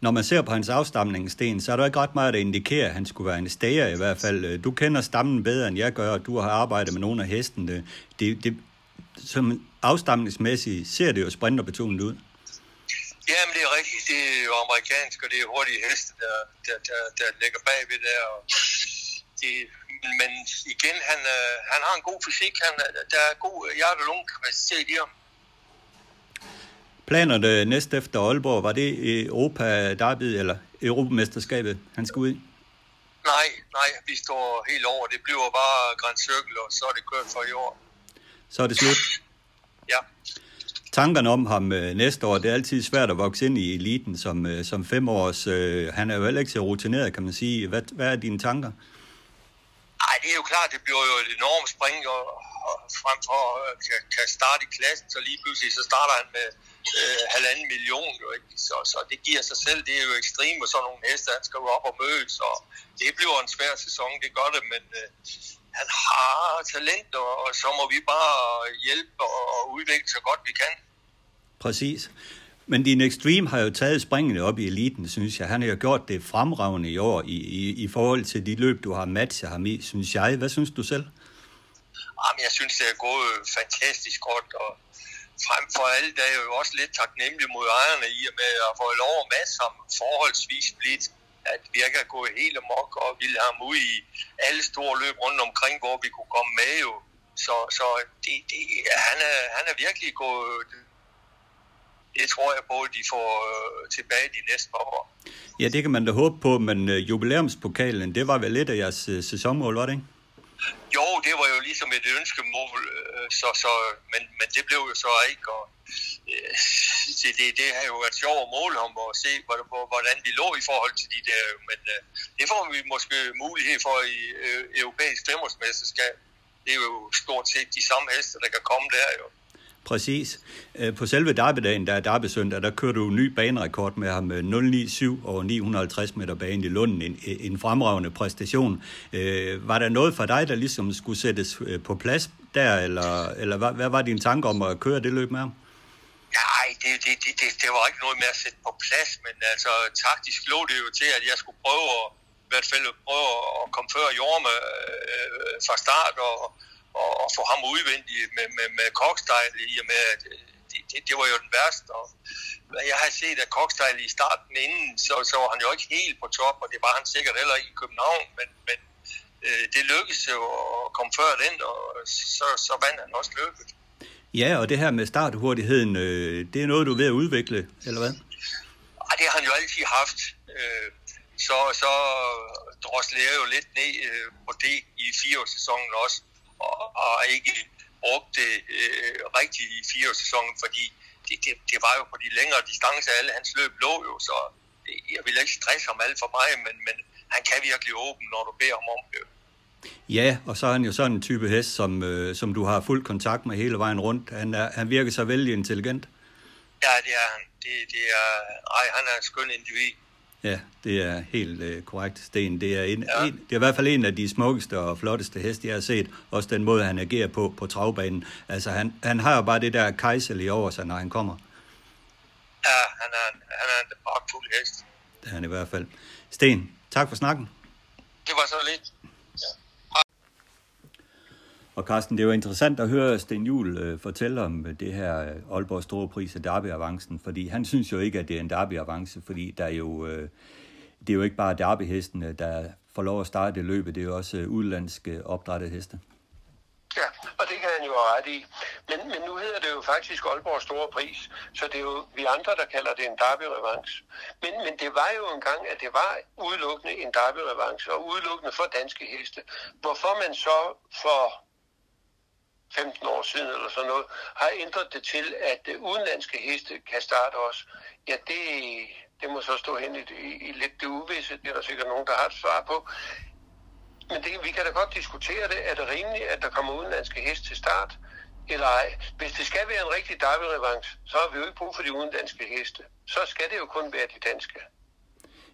Når man ser på hans afstamning, Sten, så er der ikke ret meget, der indikerer, at han skulle være en stager i hvert fald. Du kender stammen bedre, end jeg gør, og du har arbejdet med nogle af hestene. Det, det, som afstamningsmæssigt ser det jo sprinterbetonet ud. Jamen, det er rigtigt. Det er jo amerikansk, og det er hurtige heste, der, der, der, der ligger bagved der. Og men igen, han, øh, han har en god fysik. Han, der er god hjerte- og lungekapacitet i ham. Planerne næste efter Aalborg, var det Europa Derby eller Europamesterskabet, han skal ud i? Nej, nej, vi står helt over. Det bliver bare Grand Circle, og så er det kørt for i år. Så er det slut? Ja. Tankerne om ham øh, næste år, det er altid svært at vokse ind i eliten som, øh, som femårs. Øh, han er jo heller ikke så rutineret, kan man sige. Hvad, hvad er dine tanker? Nej, det er jo klart, det bliver jo et enormt spring, og, og frem for at kan, kan starte i klassen, så lige pludselig så starter han med øh, halvanden million, jo, ikke? Så, så det giver sig selv, det er jo ekstremt og sådan nogle heste, han skal jo op og mødes, og det bliver en svær sæson, det gør det, men øh, han har talent, og, og så må vi bare hjælpe og udvikle så godt vi kan. Præcis. Men din Extreme har jo taget springene op i eliten, synes jeg. Han har jo gjort det fremragende i år i, i, i forhold til de løb, du har matchet ham i, synes jeg. Hvad synes du selv? Jamen, jeg synes, det er gået fantastisk godt, og frem for alt er jeg jo også lidt taknemmelig mod ejerne i og med at få lov at matche ham forholdsvis blidt at vi ikke har gået helt amok og ville ham ud i alle store løb rundt omkring, hvor vi kunne komme med jo. Så, så det, det, han, er, han er virkelig gået tror jeg på, at de får øh, tilbage de næste par år. Ja, det kan man da håbe på, men øh, jubilæumspokalen, det var vel lidt af jeres øh, sæsonmål, var det ikke? Jo, det var jo ligesom et ønskemål, øh, så, så, men, men det blev jo så ikke, og øh, det, det, det har jo været sjovt at måle om og se, hvordan vi lå i forhold til de der, men øh, det får vi måske mulighed for i øh, europæisk femårsmesterskab. Det er jo stort set de samme heste, der kan komme der jo. Præcis. Øh, på selve derbedagen, der er derbesøndag, der kørte du en ny banerekord med ham øh, 097 og 950 meter banen i Lunden. En, øh, en fremragende præstation. Var der noget for dig, der ligesom skulle sættes på plads der, eller, eller hvad, hvad var din tanke om at køre det løb med ham? Nej, det, det, det, det, det var ikke noget med at sætte på plads, men altså taktisk lå det jo til, at jeg skulle prøve at, i hvert fald prøve at komme før Jorme øh, fra start, og, og, og få ham udvendigt med, med, med Kokstejl, i og med, at øh, det, det, det var jo den værste. Og jeg har set, at Kokstejl i starten inden, så, så var han jo ikke helt på top, og det var han sikkert heller ikke i København, men, men øh, det lykkedes jo at komme før den, og så, så vandt han også løbet. Ja, og det her med starthurtigheden, øh, det er noget, du er ved at udvikle, eller hvad? Ej, det har han jo altid haft. Øh, så, så drosler jeg jo lidt ned øh, på det i fireårssæsonen også og, og ikke brugt det øh, rigtigt i fireårssæsonen, fordi det, det, det var jo på de længere distancer, alle hans løb lå jo, så jeg vil ikke stresse ham alt for meget, men, men han kan virkelig åben, når du beder ham om det. Ja, og så er han jo sådan en type hest, som, øh, som du har fuld kontakt med hele vejen rundt. Han, er, han virker så vældig intelligent. Ja, det er han. Det, det er, ej, han er en skøn individ. Ja, det er helt øh, korrekt, Sten. Det er, en, ja. en, det er i hvert fald en af de smukkeste og flotteste heste, jeg har set. Også den måde, han agerer på på travbanen. Altså, han, han har jo bare det der kejsel over sig, når han kommer. Ja, han er en, han er en pragtfuld hest. Det er han i hvert fald. Sten, tak for snakken. Det var så lidt. Og Carsten, det var interessant at høre Sten Juhl øh, fortælle om øh, det her øh, Aalborg Store Pris af Derby-avancen, fordi han synes jo ikke, at det er en Derby-avance, fordi der er jo, øh, det er jo ikke bare derbyhestene, der får lov at starte det løbet, det er jo også øh, udenlandske opdrættede heste. Ja, og det kan han jo have ret i. Men, men nu hedder det jo faktisk Aalborg Store Pris, så det er jo vi andre, der kalder det en derby-revanche. Men, men det var jo engang, at det var udelukkende en derby-revanche, og udelukkende for danske heste. Hvorfor man så for 15 år siden eller sådan noget, har ændret det til, at øh, udenlandske heste kan starte også, ja, det, det må så stå hen i, i, i lidt det uvisse. Det er der sikkert nogen, der har et svar på. Men det, vi kan da godt diskutere det. Er det rimeligt, at der kommer udenlandske heste til start? Eller ej? Hvis det skal være en rigtig derby så har vi jo ikke brug for de udenlandske heste. Så skal det jo kun være de danske.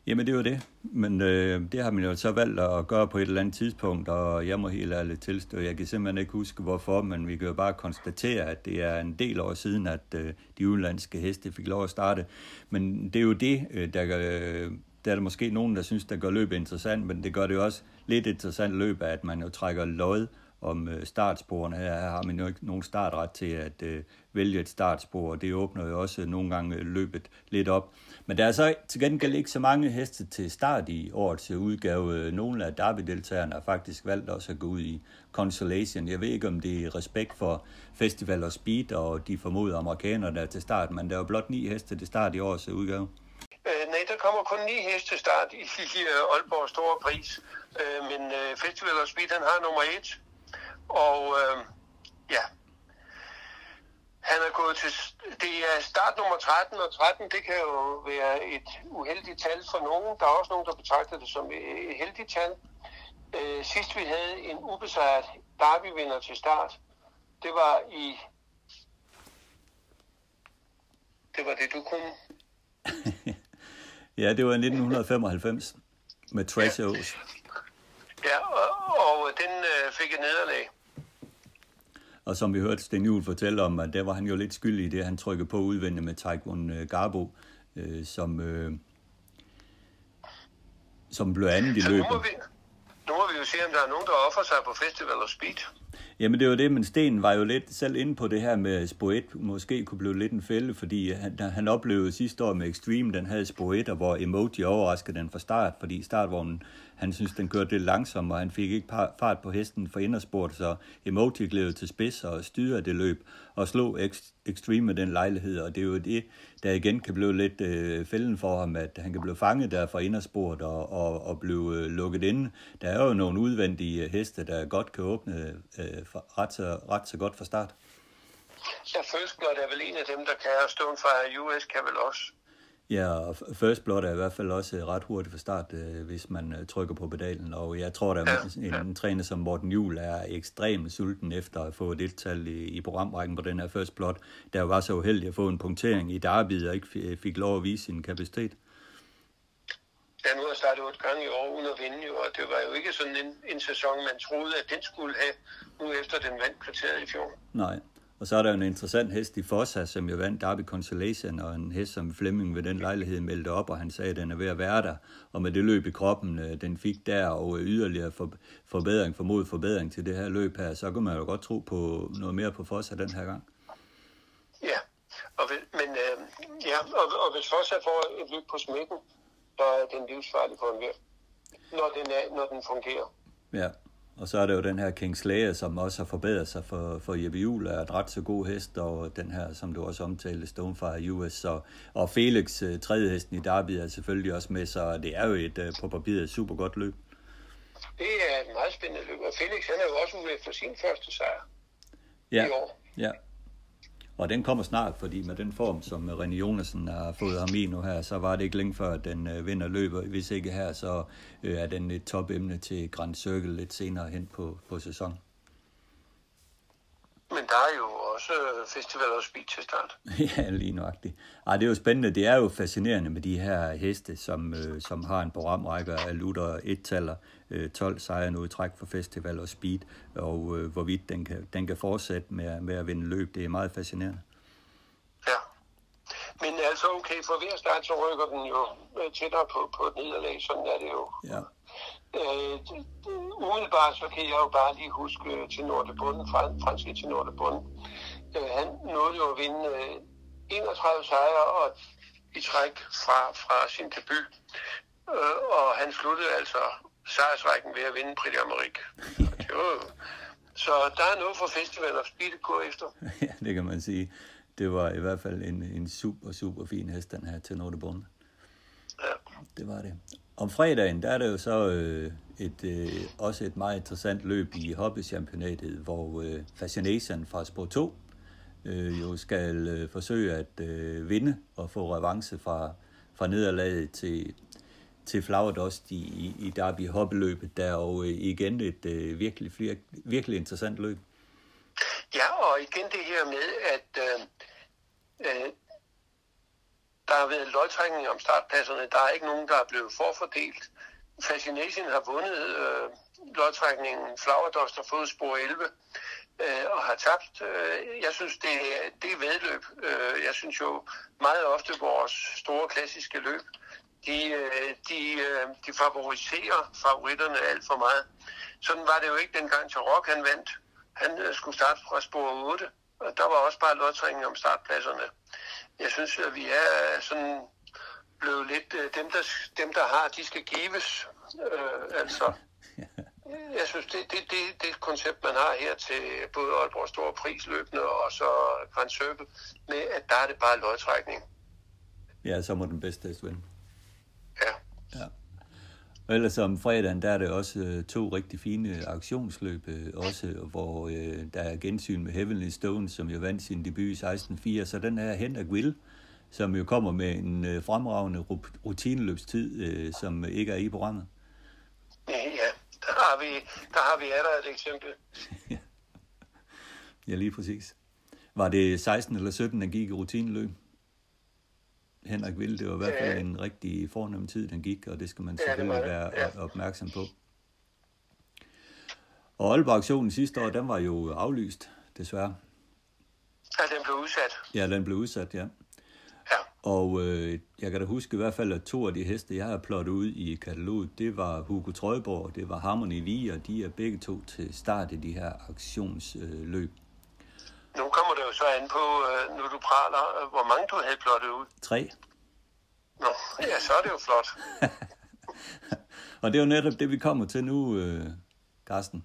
Jamen det var det, men øh, det har man jo så valgt at gøre på et eller andet tidspunkt, og jeg må helt ærligt tilstå, jeg kan simpelthen ikke huske hvorfor, men vi kan jo bare konstatere, at det er en del år siden, at øh, de udenlandske heste fik lov at starte. Men det er jo det, øh, der, øh, der er der måske nogen, der synes, der gør løbet interessant, men det gør det jo også lidt interessant løb, at man jo trækker lod om øh, startsporene. Her har man jo ikke nogen startret til at øh, vælge et startspor, og det åbner jo også nogle gange øh, løbet lidt op. Men der er så til gengæld ikke så mange heste til start i årets udgave. Nogle af derby-deltagerne har faktisk valgt også at gå ud i Consolation. Jeg ved ikke, om det er respekt for Festival og Speed og de formodede amerikanere, der er til start, men der er jo blot ni heste til start i årets udgave. Øh, nej, der kommer kun ni heste til start i, i øh, Aalborg Store Pris. Øh, men øh, Festival og Speed, han har nummer et. Og øh, ja, han er gået til, det er start nummer 13, og 13 det kan jo være et uheldigt tal for nogen. Der er også nogen, der betragter det som et heldigt tal. Øh, sidst vi havde en ubesejret derbyvinder til start, det var i... Det var det, du kunne. ja, det var i 1995 med Trace ja. Ja, og, og den øh, fik et nederlag. Og som vi hørte Sten Juhl fortælle om, at der var han jo lidt skyldig i det, han trykkede på udvendigt med Taekwon øh, Garbo, øh, som, øh, som blev andet i løbet. Nu må, vi, nu må vi jo se, om der er nogen, der offer sig på Festival of Speed. Jamen det var det, men Sten var jo lidt selv inde på det her med Spoet, måske kunne blive lidt en fælde, fordi han, han oplevede sidste år med Extreme, den havde Spoet, og hvor Emoji overraskede den fra start, fordi startvognen han synes, den kørte lidt langsomt, og han fik ikke fart på hesten for indersport, så Emoji gled til spids og styrede det løb og slog Extreme med den lejlighed, og det er jo det, der igen kan blive lidt øh, fælden for ham, at han kan blive fanget der fra indersport og, og, og blive øh, lukket inde. Der er jo nogle udvendige øh, heste, der godt kan åbne øh, øh, for, ret, så, ret så godt fra start. Ja, First Blood er vel en af dem, der kan, og Stonefire US kan vel også. Ja, og First Blood er i hvert fald også ret hurtigt for start, øh, hvis man øh, trykker på pedalen. Og jeg tror, at ja, en, ja. træner som Morten Juhl er ekstremt sulten efter at få et deltal i, i programrækken på den her First Blood, der var så uheldig at få en punktering i Derby og ikke fik lov at vise sin kapacitet. Ja, nu har startet otte gange i år uden at vinde, jo, og det var jo ikke sådan en, en sæson, man troede, at den skulle have, nu efter den vandt kvarteret i fjor. Nej, og så er der en interessant hest i Fossa, som jo vandt Derby Consolation, og en hest, som Flemming ved den lejlighed meldte op, og han sagde, at den er ved at være der. Og med det løb i kroppen, øh, den fik der, og yderligere for, forbedring, formodet forbedring til det her løb her, så kan man jo godt tro på noget mere på Fossa den her gang. Ja, og, men, øh, ja, og, og hvis Fossa får et løb på smækken, så er den livsfarlig for en når den, er, når den fungerer. Ja, og så er der jo den her King Slayer, som også har forbedret sig for, for Jeppe Juhl, er et ret så god hest, og den her, som du også omtalte, Stonefire US, og, og Felix, uh, tredje hesten i Derby, er selvfølgelig også med, så det er jo et uh, på papiret et super godt løb. Det er et meget spændende løb, og Felix han er jo også ude efter sin første sejr ja. i år. Ja, og den kommer snart, fordi med den form, som René Jonasen har fået ham i nu her, så var det ikke længe før, at den øh, vinder løber. Hvis ikke her, så øh, er den et topemne til Grand Circle lidt senere hen på, på sæsonen. Men der er jo også festival og speed til start. ja, lige nøjagtigt. Ej, det er jo spændende. Det er jo fascinerende med de her heste, som, øh, som har en programrække af lutter et-taller, øh, 12 sejre nu i træk for festival og speed, og øh, hvorvidt den kan, den kan fortsætte med, med at vinde løb. Det er meget fascinerende. Ja. Men altså okay, for hver start, så rykker den jo øh, tættere på, på et nederlag. Sådan er det jo. Ja. Øh, umiddelbart så kan jeg jo bare lige huske til Nordre Bunden, franske til Nordre Bunden. Øh, han nåede jo at vinde øh, 31 sejre og i træk fra, fra sin debut. Øh, og han sluttede altså sejrsrækken ved at vinde Prix d'Amérique. Så der er noget for festival og speed at gå efter. ja, det kan man sige. Det var i hvert fald en, en super, super fin hest, den her til Nordre Bunden. Ja. Det var det. Om fredagen, der er det jo så øh, et, øh, også et meget interessant løb i hobbychampionatet, hvor øh, Fascination fra Sport 2 øh, jo skal øh, forsøge at øh, vinde og få revanche fra, fra nederlaget til, til Flagerdost i, i, i Derby hoppeløbet, der er jo øh, igen et øh, virkelig, virkelig, virkelig interessant løb. Ja, og igen det her med, at øh, øh, der har været lodtrækning om startpladserne. Der er ikke nogen, der er blevet forfordelt. Fascination har vundet øh, lodtrækningen. Flowerdost har fået spor 11 øh, og har tabt. Øh, jeg synes, det, det er vedløb. Øh, jeg synes jo meget ofte vores store klassiske løb, de, øh, de, øh, de favoriserer favoritterne alt for meget. Sådan var det jo ikke dengang til Rock han vandt. Han øh, skulle starte fra spor 8, og der var også bare lodtrækning om startpladserne jeg synes, at vi er sådan blevet lidt, dem der, dem der har, de skal gives. Øh, altså, jeg synes, det, det, det, det koncept, man har her til både Aalborg Store Prisløbende og så Grand Circle, med at der er det bare lodtrækning. Ja, så må den bedste vinde. Ja. ja. Og ellers om fredagen, der er det også øh, to rigtig fine aktionsløb, øh, også, hvor øh, der er gensyn med Heavenly Stone, som jo vandt sin debut i 16.4, så den her Henrik Will, som jo kommer med en øh, fremragende rutineløbstid, øh, som ikke er i programmet. Ja, der har vi, der har vi der et eksempel. ja, lige præcis. Var det 16 eller 17, der gik i rutineløb? Henrik Ville, det var i hvert fald en rigtig fornem tid, den gik, og det skal man selvfølgelig ja, være ja. opmærksom på. Og Aalborg-aktionen sidste år, den var jo aflyst, desværre. Ja, den blev udsat. Ja, den blev udsat, ja. Ja. Og øh, jeg kan da huske i hvert fald, at to af de heste, jeg har plottet ud i kataloget, det var Hugo Trøjborg, og det var Harmony Lee, og de er begge to til start i de her aktionsløb. Nu kommer det jo så an på, øh, nu du praler, øh, hvor mange du havde plottet ud. Tre. Nå, ja, så er det jo flot. og det er jo netop det, vi kommer til nu, øh, Carsten.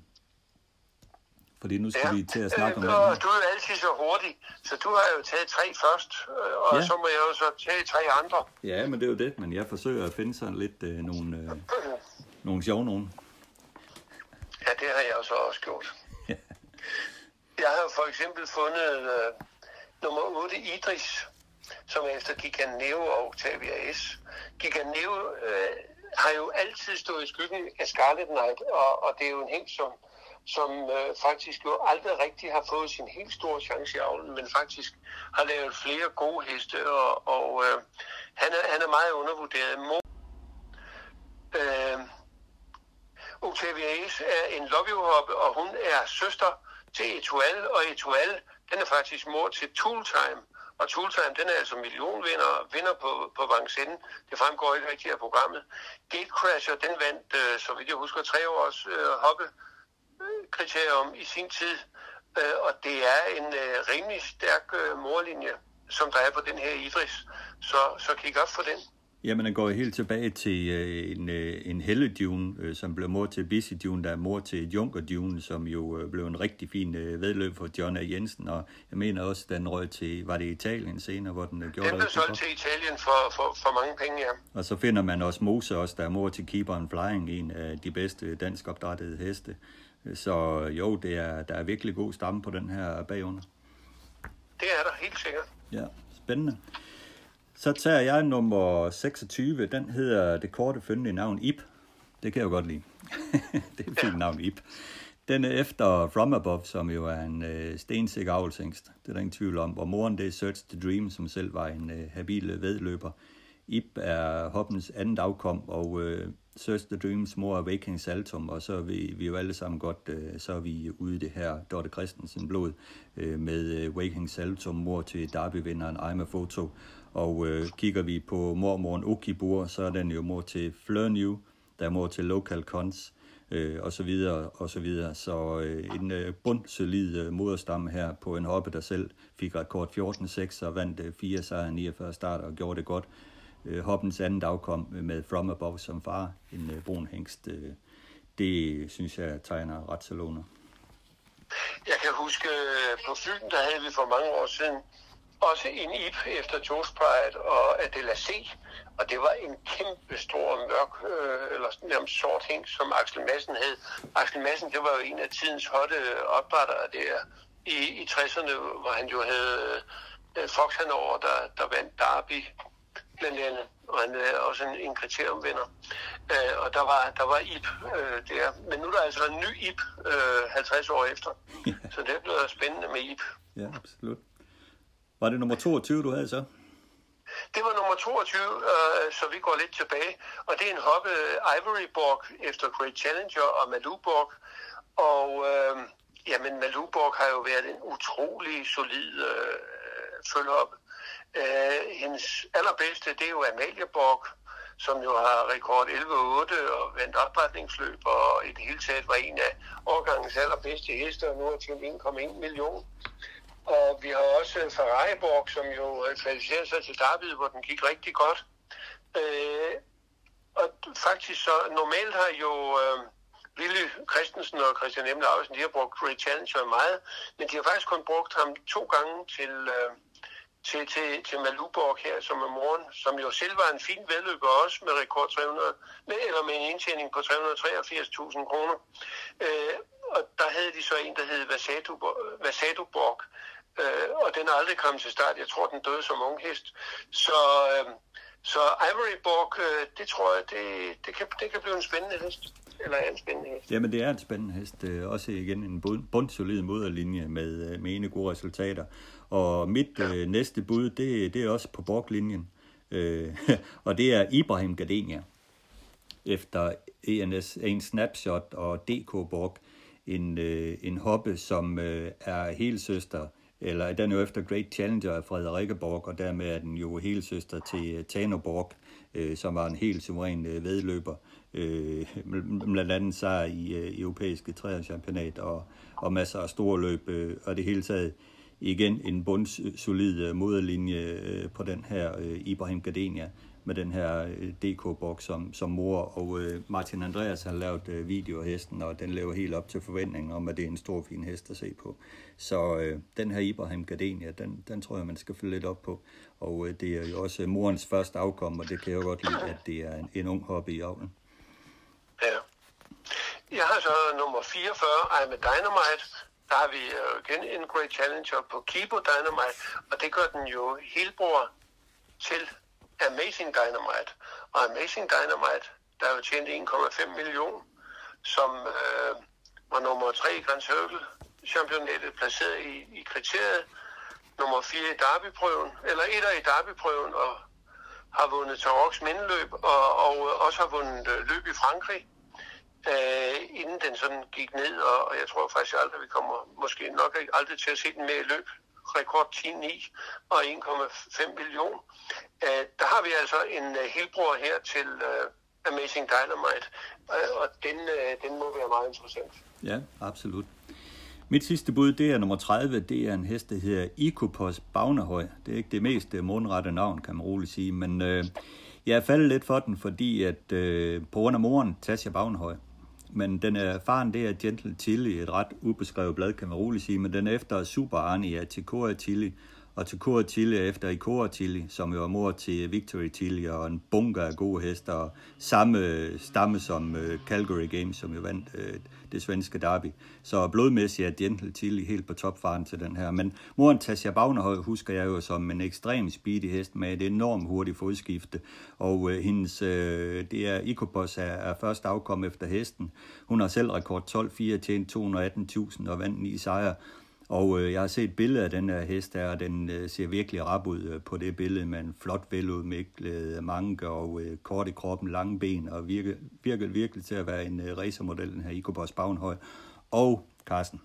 Fordi nu skal ja. vi til at snakke om det. Og du er jo altid så hurtig, så du har jo taget tre først, og ja. så må jeg jo så tage tre andre. Ja, men det er jo det, men jeg forsøger at finde sådan lidt øh, nogle, øh, nogle sjove nogen. Ja, det har jeg jo så også gjort. Jeg har for eksempel fundet øh, nummer 8 Idris, som efter Giganeo og Octavia S. Giganeo øh, har jo altid stået i skyggen af Scarlet Knight, og, og det er jo en helt som, som øh, faktisk jo aldrig rigtig har fået sin helt store chance i avlen, men faktisk har lavet flere gode heste, og, og øh, han, er, han er meget undervurderet. Mo, øh, Octavia S er en love og hun er søster til Etoile, og Etoile, den er faktisk mor til Tooltime, og Tooltime, den er altså millionvinder vinder på, på Vincennes. Det fremgår ikke rigtigt af programmet. Gatecrasher, den vandt, øh, så vidt jeg husker, tre års øh, hoppekriterium øh, i sin tid. Øh, og det er en øh, rimelig stærk øh, morlinje, som der er på den her Idris. Så, så kig op for den. Jamen, den går helt tilbage til øh, en, øh, en helledjune, øh, som blev mor til Busy Dune, der er mor til Junker Dune, som jo øh, blev en rigtig fin øh, vedløb for John A. Jensen, og jeg mener også, den røg til, var det Italien senere, hvor den øh, gjorde den blev solgt til Italien for, for, for mange penge, ja. Og så finder man også Mose også, der er mor til Keeper and Flying, en af de bedste dansk opdrættede heste. Så jo, det er, der er virkelig god stamme på den her bagunder. Det er der, helt sikkert. Ja, spændende. Så tager jeg nummer 26. Den hedder det korte følgende navn Ip. Det kan jeg jo godt lide. det er et fint navn, Ip. Den er efter From Above, som jo er en øh, stensikker avlsængst. Det er der ingen tvivl om. Og moren, det er Search the Dream, som selv var en øh, habil vedløber. Ip er hoppens andet afkom, og øh, Search the Dreams mor er Waking Saltum, og så er vi, vi er jo alle sammen godt, øh, så er vi ude i det her Dorte Christensen blod øh, med øh, Waking Saltum, mor til Derby-vinderen Aima Foto. Og øh, kigger vi på mormoren Okibur, så er den jo mor til Flørnew, der er mor til Local Cons, øh, og så videre, og så videre. Så øh, en øh, bundsolid øh, moderstamme her på en hoppe, der selv fik rekord 14-6 og vandt øh, 4 sejre 49 starter og gjorde det godt. Øh, hoppens anden afkom øh, med From Above som far, en øh, brun hængst. Øh, det synes jeg tegner Barcelona. Jeg kan huske, øh, på Fyn, der havde vi for mange år siden også en IP efter Joe's Pride og Adela C. Og det var en kæmpe stor mørk, øh, eller nærmest sort hæng, som Axel Madsen havde. Axel Madsen, det var jo en af tidens hotte opdrættere der i, i 60'erne, hvor han jo havde øh, Fox Hanover, der, der vandt Derby blandt andet, og han er også en, en kriteriumvinder. Øh, og der var, der var IP øh, der. Men nu er der altså en ny IP øh, 50 år efter. Så det er blevet spændende med IP. Ja, absolut. Var det nummer 22, du havde så? Det var nummer 22, øh, så vi går lidt tilbage. Og det er en hoppe Ivory Borg efter Great Challenger og Malou Borg. Og øh, jamen, Malou Borg har jo været en utrolig solid øh, følgehoppe. Øh, hendes allerbedste, det er jo Amalie Borg, som jo har rekord 11-8 og vandt opretningsløb, og i det hele taget var en af årgangens allerbedste hester, og nu har til 1,1 million. Og vi har også Ferrariborg, som jo øh, kvalificerede sig til Darby, hvor den gik rigtig godt. Øh, og faktisk så, normalt har jo øh, Willy Christensen og Christian Emle Ausen, de har brugt Ray Challenger meget, men de har faktisk kun brugt ham to gange til, øh, til, til, til Maluborg her, som er morgen, som jo selv var en fin vedløber også med rekord 300, med, eller med en indtjening på 383.000 kroner. Øh, og der havde de så en, der hed Vasado Vasaduborg øh, og den er aldrig kommet til start. Jeg tror, den døde som ung hest. Så, øh, så Ivory Borg, øh, det tror jeg, det, det, kan, det kan blive en spændende hest. Eller er en spændende hest. Jamen, det er en spændende hest. Øh, også igen en bundsolid moderlinje med, øh, med ene gode resultater. Og mit ja. øh, næste bud, det, det er også på Borg-linjen. Øh, og det er Ibrahim Gardenia. Efter ENS, en snapshot og DK Borg. En, øh, en hoppe, som øh, er helt søster eller den er jo efter Great Challenger af Frederikke Borg, og dermed er den jo helsøster til Tanoborg, Tano Borg, øh, som var en helt suveræn øh, vedløber, øh, blandt andet sejr i øh, europæiske træerchampionat og, og masser af store løb, øh, og det hele taget igen en bundsolid øh, solid øh, moderlinje øh, på den her øh, Ibrahim Gardenia med den her øh, DK-boks som, som mor, og øh, Martin Andreas har lavet øh, video af hesten, og den lever helt op til forventningen om, at det er en stor, fin hest at se på. Så øh, den her Ibrahim Gardenia, den, den tror jeg, man skal følge lidt op på. Og øh, det er jo også øh, morens første afkom, og det kan jeg jo godt lide, at det er en, en ung hobby i avlen. Ja. Jeg har så nummer 44, I'm a Dynamite. Der har vi øh, igen en Great Challenger på Kibo Dynamite, og det gør den jo helbror til Amazing Dynamite. Og Amazing Dynamite, der er jo tjent 1,5 millioner, som øh, var nummer 3 i Grand Circle championatet, placeret i, i kriteriet, nummer 4 i derbyprøven, eller etter i derbyprøven, og har vundet Taroks mindeløb, og, og også har vundet øh, løb i Frankrig, øh, inden den sådan gik ned, og, og jeg tror faktisk aldrig, vi kommer måske nok aldrig til at se den mere i løb rekord 10,9 og 1,5 million. Øh, der har vi altså en uh, helbror her til uh, Amazing Dynamite, uh, og den, uh, den må være meget interessant. Ja, absolut. Mit sidste bud, det er nummer 30. Det er en hest, der hedder Ikopos Bagnehøj. Det er ikke det mest mundrette navn, kan man roligt sige, men øh, jeg er faldet lidt for den, fordi at øh, på grund af moren, Tasja Bagnehøj, men den er, faren det er Gentle Tilly, et ret ubeskrevet blad, kan man roligt sige, men den er efter Super Arnie af Tikora Tilly, og til Cora Tilly efter i Cora Tilly, som jo er mor til Victory Tilly, og en bunker af gode hester, og samme stamme som øh, Calgary Games, som jo vandt øh, det svenske derby. Så blodmæssigt er Gentle Tilly helt på topfaren til den her. Men moren Tasia Bagnerhøj husker jeg jo som en ekstrem speedy hest med et enormt hurtigt fodskifte, og øh, hendes, det er Ikopos er, er først afkom efter hesten. Hun har selv rekord 12-4, tjent 218.000 og vandt 9 sejre. Og øh, jeg har set et billede af den her hest her, og den øh, ser virkelig rap ud øh, på det billede med en flot veludmiklet manke og øh, kort i kroppen, lange ben, og virker, virker virkelig til at være en øh, racermodel, den her Ikobos Bagnhøj. Og Carsten,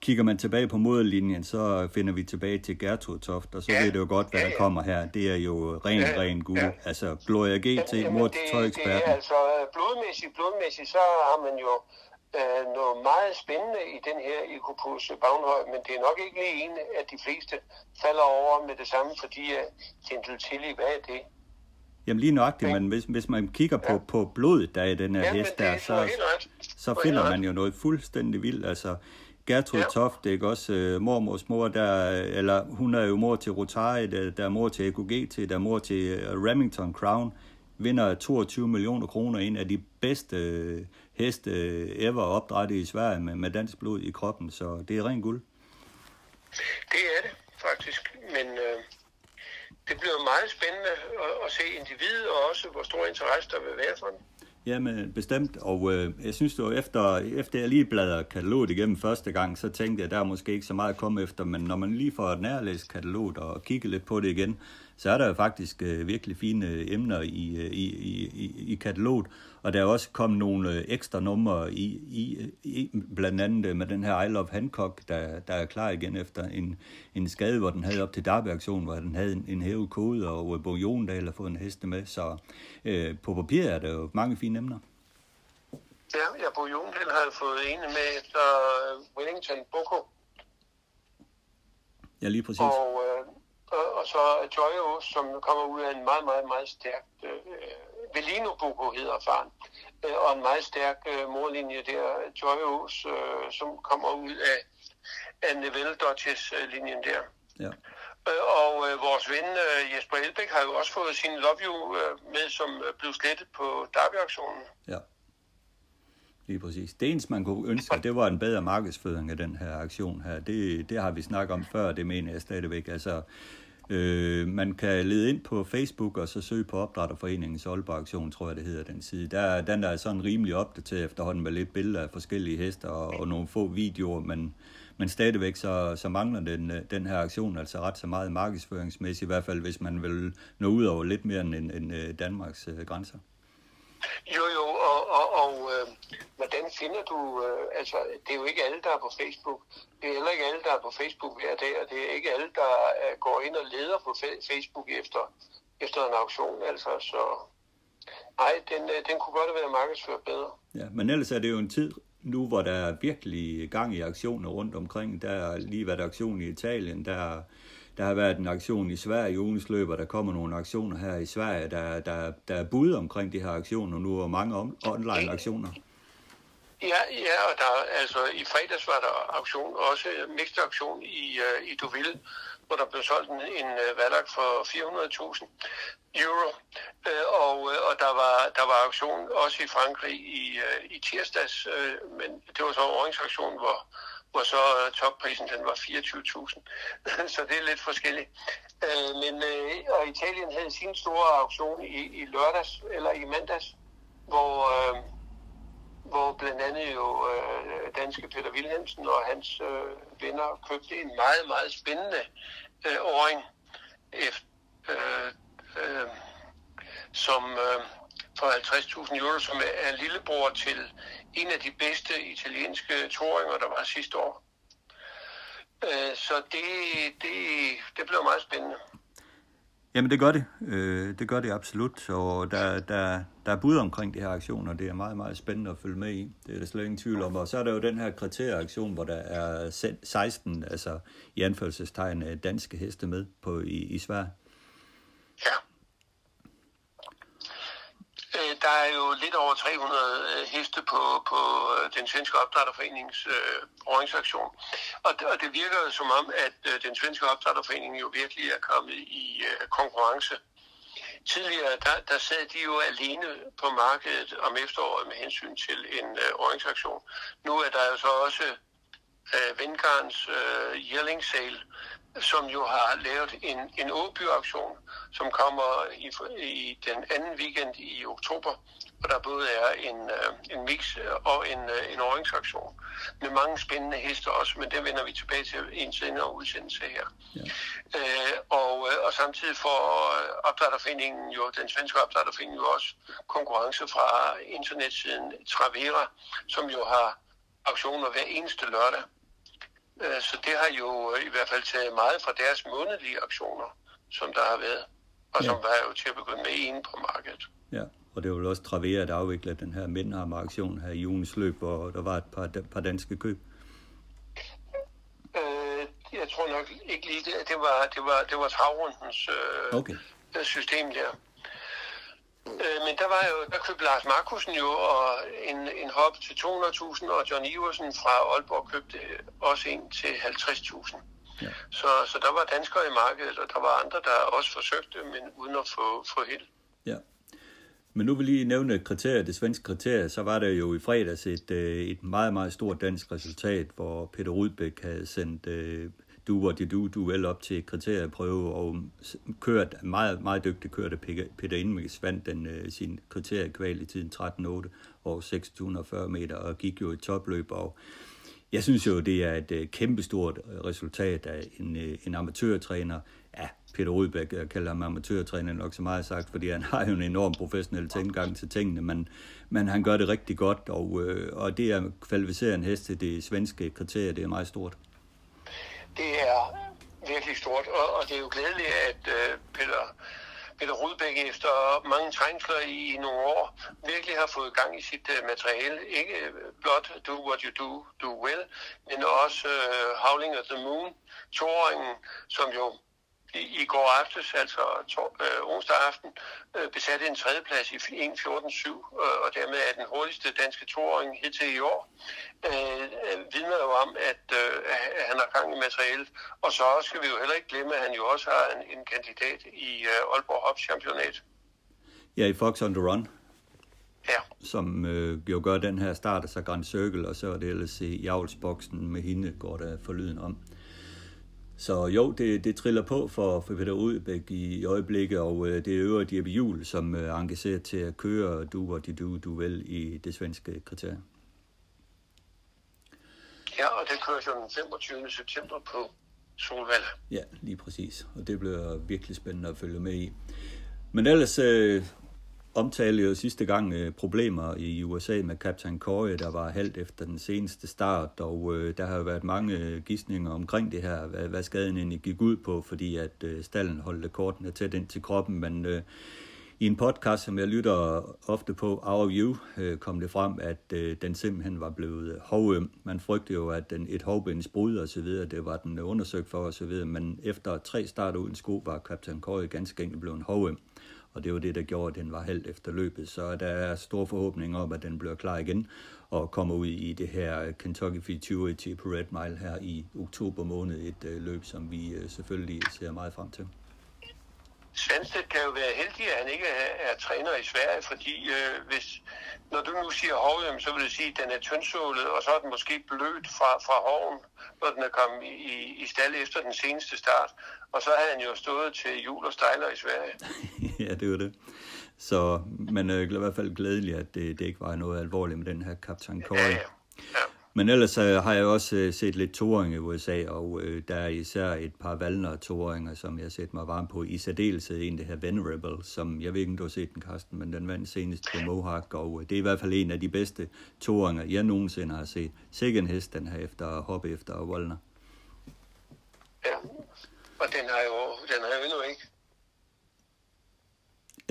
kigger man tilbage på modellinjen, så finder vi tilbage til Gertrud Toft, og så ja. ved det jo godt, hvad ja, ja. der kommer her. Det er jo ren, ja, ren guld. Ja. Altså, Gloria GT, mor til tøjeksperten. Det er altså blodmæssigt, blodmæssigt, så har man jo øh, noget meget spændende i den her Ikopus Bagnhøj, men det er nok ikke lige en, at de fleste falder over med det samme, fordi at Gentle Tilly, hvad er det? Jamen lige nøjagtigt, men hvis, hvis man kigger på, ja. på blodet, der er i den her ja, hest der, så, så finder man jo noget fuldstændig vildt. Altså, Gertrud ja. Toft, det er også uh, mormors mor, der, eller hun er jo mor til Rotari, der, der er mor til EKGT, der er mor til uh, Remington Crown, vinder 22 millioner kroner, en af de bedste heste ever opdrettet i Sverige med, med dansk blod i kroppen, så det er ren guld. Det er det faktisk, men øh, det bliver meget spændende at, at se individet og også hvor stor interesse der vil være for den. Jamen, bestemt. Og øh, jeg synes jo, efter, efter jeg lige bladrer kataloget igennem første gang, så tænkte jeg, der er måske ikke så meget at komme efter, men når man lige får nærlæst kataloget og kigger lidt på det igen, så er der jo faktisk øh, virkelig fine emner i, øh, i, i, i kataloget. Og der er også kommet nogle øh, ekstra numre i, i, i blandt andet øh, med den her I Love Hancock, der, der er klar igen efter en, en skade, hvor den havde op til Derby-aktionen, hvor den havde en, en hævet kode, og Bo Jondal har fået en heste med. Så øh, på papir er der jo mange fine emner. Ja, ja Bo Jondal havde fået en med efter Wellington Boko. Ja, lige præcis. Og, øh, og, og så Joyo, som kommer ud af en meget, meget, meget stærk øh, Velino Boko hedder faren, øh, og en meget stærk øh, morlinje der, Joyos, øh, som kommer ud af, af Neville Dodges-linjen der. Ja. Øh, og øh, vores ven øh, Jesper Elbæk har jo også fået sin Love You øh, med, som øh, blev slettet på Derby-aktionen. Ja. Lige præcis. Det eneste, man kunne ønske, det var en bedre markedsføring af den her aktion her. Det, det har vi snakket om før, det mener jeg stadigvæk. Altså, Øh, man kan lede ind på Facebook og så søge på Opdrætterforeningens Aalborg Aktion, tror jeg det hedder den side. Der, den der er sådan rimelig opdateret efterhånden med lidt billeder af forskellige hester og, og nogle få videoer, men, men stadigvæk så, så mangler den, den her aktion altså ret så meget markedsføringsmæssigt, i hvert fald hvis man vil nå ud over lidt mere end, end end øh, Danmarks øh, grænser. Jo, jo, og, og, og øh, hvordan finder du, øh, altså det er jo ikke alle, der er på Facebook. Det er heller ikke alle, der er på Facebook hver dag, og det er ikke alle, der øh, går ind og leder på Facebook efter, efter en auktion. Altså, så nej, den, øh, den kunne godt have været markedsført bedre. Ja, men ellers er det jo en tid nu, hvor der er virkelig gang i aktioner rundt omkring. Der er lige været aktion i Italien, der der har været en aktion i Sverige i ugens løb, og der kommer nogle aktioner her i Sverige, der, der, der er bud omkring de her aktioner nu, og mange on- online aktioner. Ja, ja, og der, altså, i fredags var der auktion, også øh, mixed auktion i, uh, i Deauville, hvor der blev solgt en, en øh, uh, valak for 400.000 euro. Uh, og, uh, og der var, der var auktion også i Frankrig i, uh, i tirsdags, uh, men det var så en hvor, hvor så øh, topprisen den var 24.000. så det er lidt forskelligt. Øh, men øh, og Italien havde sin store auktion i, i lørdags, eller i mandags, hvor, hvor blandt andet jo danske Peter Wilhelmsen og hans uh, venner købte en meget, meget spændende uh, åring, efter, øh, øh, som... øh, for 50.000 euro, som er lillebror til en af de bedste italienske toringer, der var sidste år. Øh, så det, det, det blev meget spændende. Jamen det gør det. Øh, det gør det absolut. Og der, der, der er bud omkring de her aktioner, det er meget, meget spændende at følge med i. Det er der slet ingen tvivl om. Og så er der jo den her kriterieaktion, hvor der er 16, altså i anførselstegn, danske heste med på, i, i Sverige. Ja. Der er jo lidt over 300 øh, heste på, på øh, den svenske opdrætterforenings øh, åringsaktion. Og, og det virker som om, at øh, den svenske opdrætterforening jo virkelig er kommet i øh, konkurrence. Tidligere, der, der sad de jo alene på markedet om efteråret med hensyn til en øh, åringsaktion. Nu er der jo så også øh, Vindgarns øh, yearling sale, som jo har lavet en, en Åby-aktion, som kommer i, i den anden weekend i oktober, hvor der både er en, øh, en mix og en, øh, en åringsaktion med mange spændende heste også, men det vender vi tilbage til i en senere udsendelse her. Ja. Øh, og, øh, og samtidig får opdrætterforeningen jo, den svenske opdrætterforening jo også konkurrence fra internetsiden Travera, som jo har auktioner hver eneste lørdag. Øh, så det har jo i hvert fald taget meget fra deres månedlige aktioner, som der har været, og som ja. var jo til at begynde med en på markedet. Ja, og det var vel også Travera, der afviklede den her Mindhammer-aktion her i ugens løb, hvor der var et par, par danske køb. Øh, jeg tror nok ikke lige det. Det var, det var, det var travrundens øh, okay. system der. Øh, men der var jo, der købte Lars Markusen jo og en, en hop til 200.000, og John Iversen fra Aalborg købte også en til 50.000. Ja. Så, så der var danskere i markedet, og der var andre, der også forsøgte, men uden at få, få held. Ja. Men nu vil lige nævne kriterier, det svenske kriterie, så var der jo i fredags et, øh, et meget, meget stort dansk resultat, hvor Peter Rudbæk havde sendt øh, du og du duel op til kriterieprøve og kørt meget, meget dygtig kørte Peter Indmix vandt den øh, sin kriteriekval i tiden 13.8 og 640 meter og gik jo i topløb og jeg synes jo, det er et øh, kæmpestort øh, resultat af en, øh, en amatørtræner. Ja, Peter Rudbæk, jeg kalder ham amatørtræner nok så meget sagt, fordi han har jo en enorm professionel tilgang til tingene, men, men han gør det rigtig godt, og, øh, og det er kvalificere en hest til det svenske kriterie, det er meget stort det er virkelig stort, og, og det er jo glædeligt, at øh, Peter, Peter Rudbæk efter mange trængsler i, i nogle år virkelig har fået gang i sit øh, materiale. Ikke blot Do What You Do, Do Well, men også øh, Howling of the Moon, Toringen, som jo i, går aftes, altså to, øh, onsdag aften, øh, besatte en tredjeplads i 1.14.7, øh, og dermed er den hurtigste danske toåring hidtil i år. Øh, øh, vidner jo om, at, øh, han har gang i materialet. Og så skal vi jo heller ikke glemme, at han jo også har en, en kandidat i øh, Aalborg Hops Championat. Ja, i Fox on the Run. Ja. Som øh, jo gør den her start så Grand Circle, og så er det ellers i Javlsboksen med hende, går der forlyden om. Så jo, det, det triller på for, for Peter Udbæk i, i øjeblikket, og øh, det er øvrigt Jeppe Juhl, som øh, er engageret til at køre du og de du, du vel i det svenske kriterie. Ja, og det kører jo den 25. september på Solvalla. Ja, lige præcis. Og det bliver virkelig spændende at følge med i. Men ellers, øh, omtalte jo sidste gang øh, problemer i USA med Captain Corey, der var halvt efter den seneste start, og øh, der har jo været mange øh, gissninger omkring det her, hvad, hvad skaden egentlig gik ud på, fordi at øh, stallen holdte kortene tæt ind til kroppen, men øh, i en podcast, som jeg lytter ofte på, Our View, øh, kom det frem, at øh, den simpelthen var blevet hovøm. Man frygtede jo, at den, et hovbens brud og så videre, det var den undersøgt for og så videre, men efter tre starter uden sko var Captain Corey ganske enkelt blevet hovøm og det var det, der gjorde, at den var halvt efter løbet. Så der er store forhåbninger om, at den bliver klar igen og kommer ud i det her Kentucky Futurity på Red Mile her i oktober måned. Et øh, løb, som vi øh, selvfølgelig ser meget frem til. Svenstedt kan jo være heldig, at han ikke er, er træner i Sverige, fordi øh, hvis, når du nu siger hovhjem, så vil det sige, at den er tyndsålet, og så er den måske blødt fra, fra hoven, når den er kommet i, i, stald efter den seneste start. Og så havde han jo stået til jul og stejler i Sverige. ja, det var det. Så, men øh, i hvert fald glædeligt, at det, det ikke var noget alvorligt med den her kaptajn Corey. Ja, ja. ja. Men ellers øh, har jeg også øh, set lidt touring i USA, og øh, der er især et par valner touringer, som jeg har set mig varm på. I særdeleshed en, det her Venerable, som jeg ved ikke, om du har set den, Karsten, men den vandt senest på Mohawk, og øh, det er i hvert fald en af de bedste touringer, jeg nogensinde har set. Sikke en hest, den her efter hoppe efter Voldner. Ja, og den har jo, den har jo endnu ikke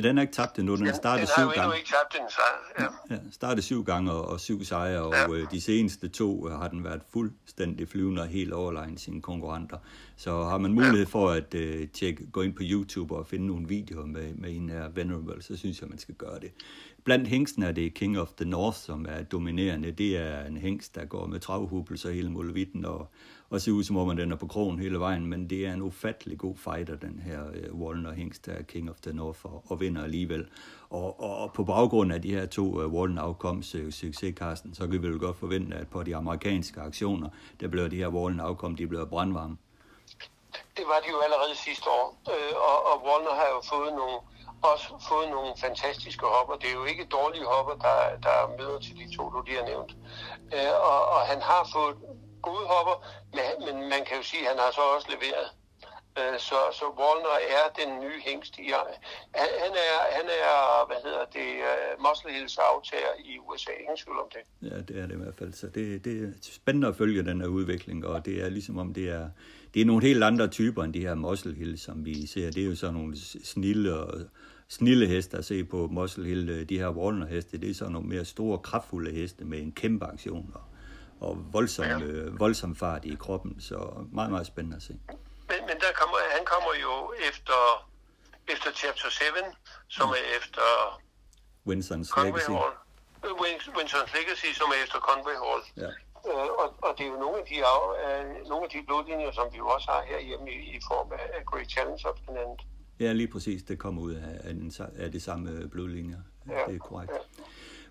den har ikke tabt endnu. Den har startet den syv gange. ikke tabt den. Ja. ja, startet syv gange og, og syv sejre, og ja. øh, de seneste to øh, har den været fuldstændig flyvende og helt overlegen sine konkurrenter. Så har man mulighed for at øh, tjekke, gå ind på YouTube og finde nogle videoer med, med en af Venerable, så synes jeg, man skal gøre det blandt hængsten er det King of the North, som er dominerende. Det er en hængst, der går med travhubelser hele muligheden og, og ser ud som om, at den er på krogen hele vejen, men det er en ufattelig god fighter, den her øh, uh, Wallner hængst, der er King of the North, og, og vinder alligevel. Og, og, og på baggrund af de her to øh, uh, Wallner afkoms uh, øh, succes, Carsten, så kan vi vel godt forvente, at på de amerikanske aktioner, der bliver de her Wallner afkom, de bliver brandvarme. Det var de jo allerede sidste år, øh, og, og Wallner har jo fået nogle, også fået nogle fantastiske hopper. Det er jo ikke dårlige hopper, der, der møder til de to, du lige har nævnt. Øh, og, og han har fået gode hopper, men, men man kan jo sige, at han har så også leveret. Øh, så, så Wallner er den nye hængst. I, han, er, han er, hvad hedder det, øh, uh, Muscle Hills aftager i USA. Ingen tvivl om det. Ja, det er det i hvert fald. Så det, det er spændende at følge den her udvikling, og det er ligesom om det er, det er nogle helt andre typer end de her Muscle Hills, som vi ser. Det er jo sådan nogle snille og snille heste at se på Muscle Hill. De her Wallner heste, det er sådan nogle mere store, kraftfulde heste med en kæmpe aktion. Og, og voldsom, ja. øh, voldsom fart i kroppen, så meget, meget spændende at se. Men, men der kommer, han kommer jo efter, efter Chapter 7, som er efter Winston's Conway Legacy. Hall. Øh, Wins- Winston's Legacy, som er efter Conway Hall. Ja. Øh, og, og det er jo nogle af de, af, øh, nogle af de blodlinjer, som vi jo også har herhjemme i, i form af, Great Challenge of blandt andet. Ja, lige præcis. Det kommer ud af, af, den, af det samme blodlinjer. Ja, Ja, det er korrekt. ja.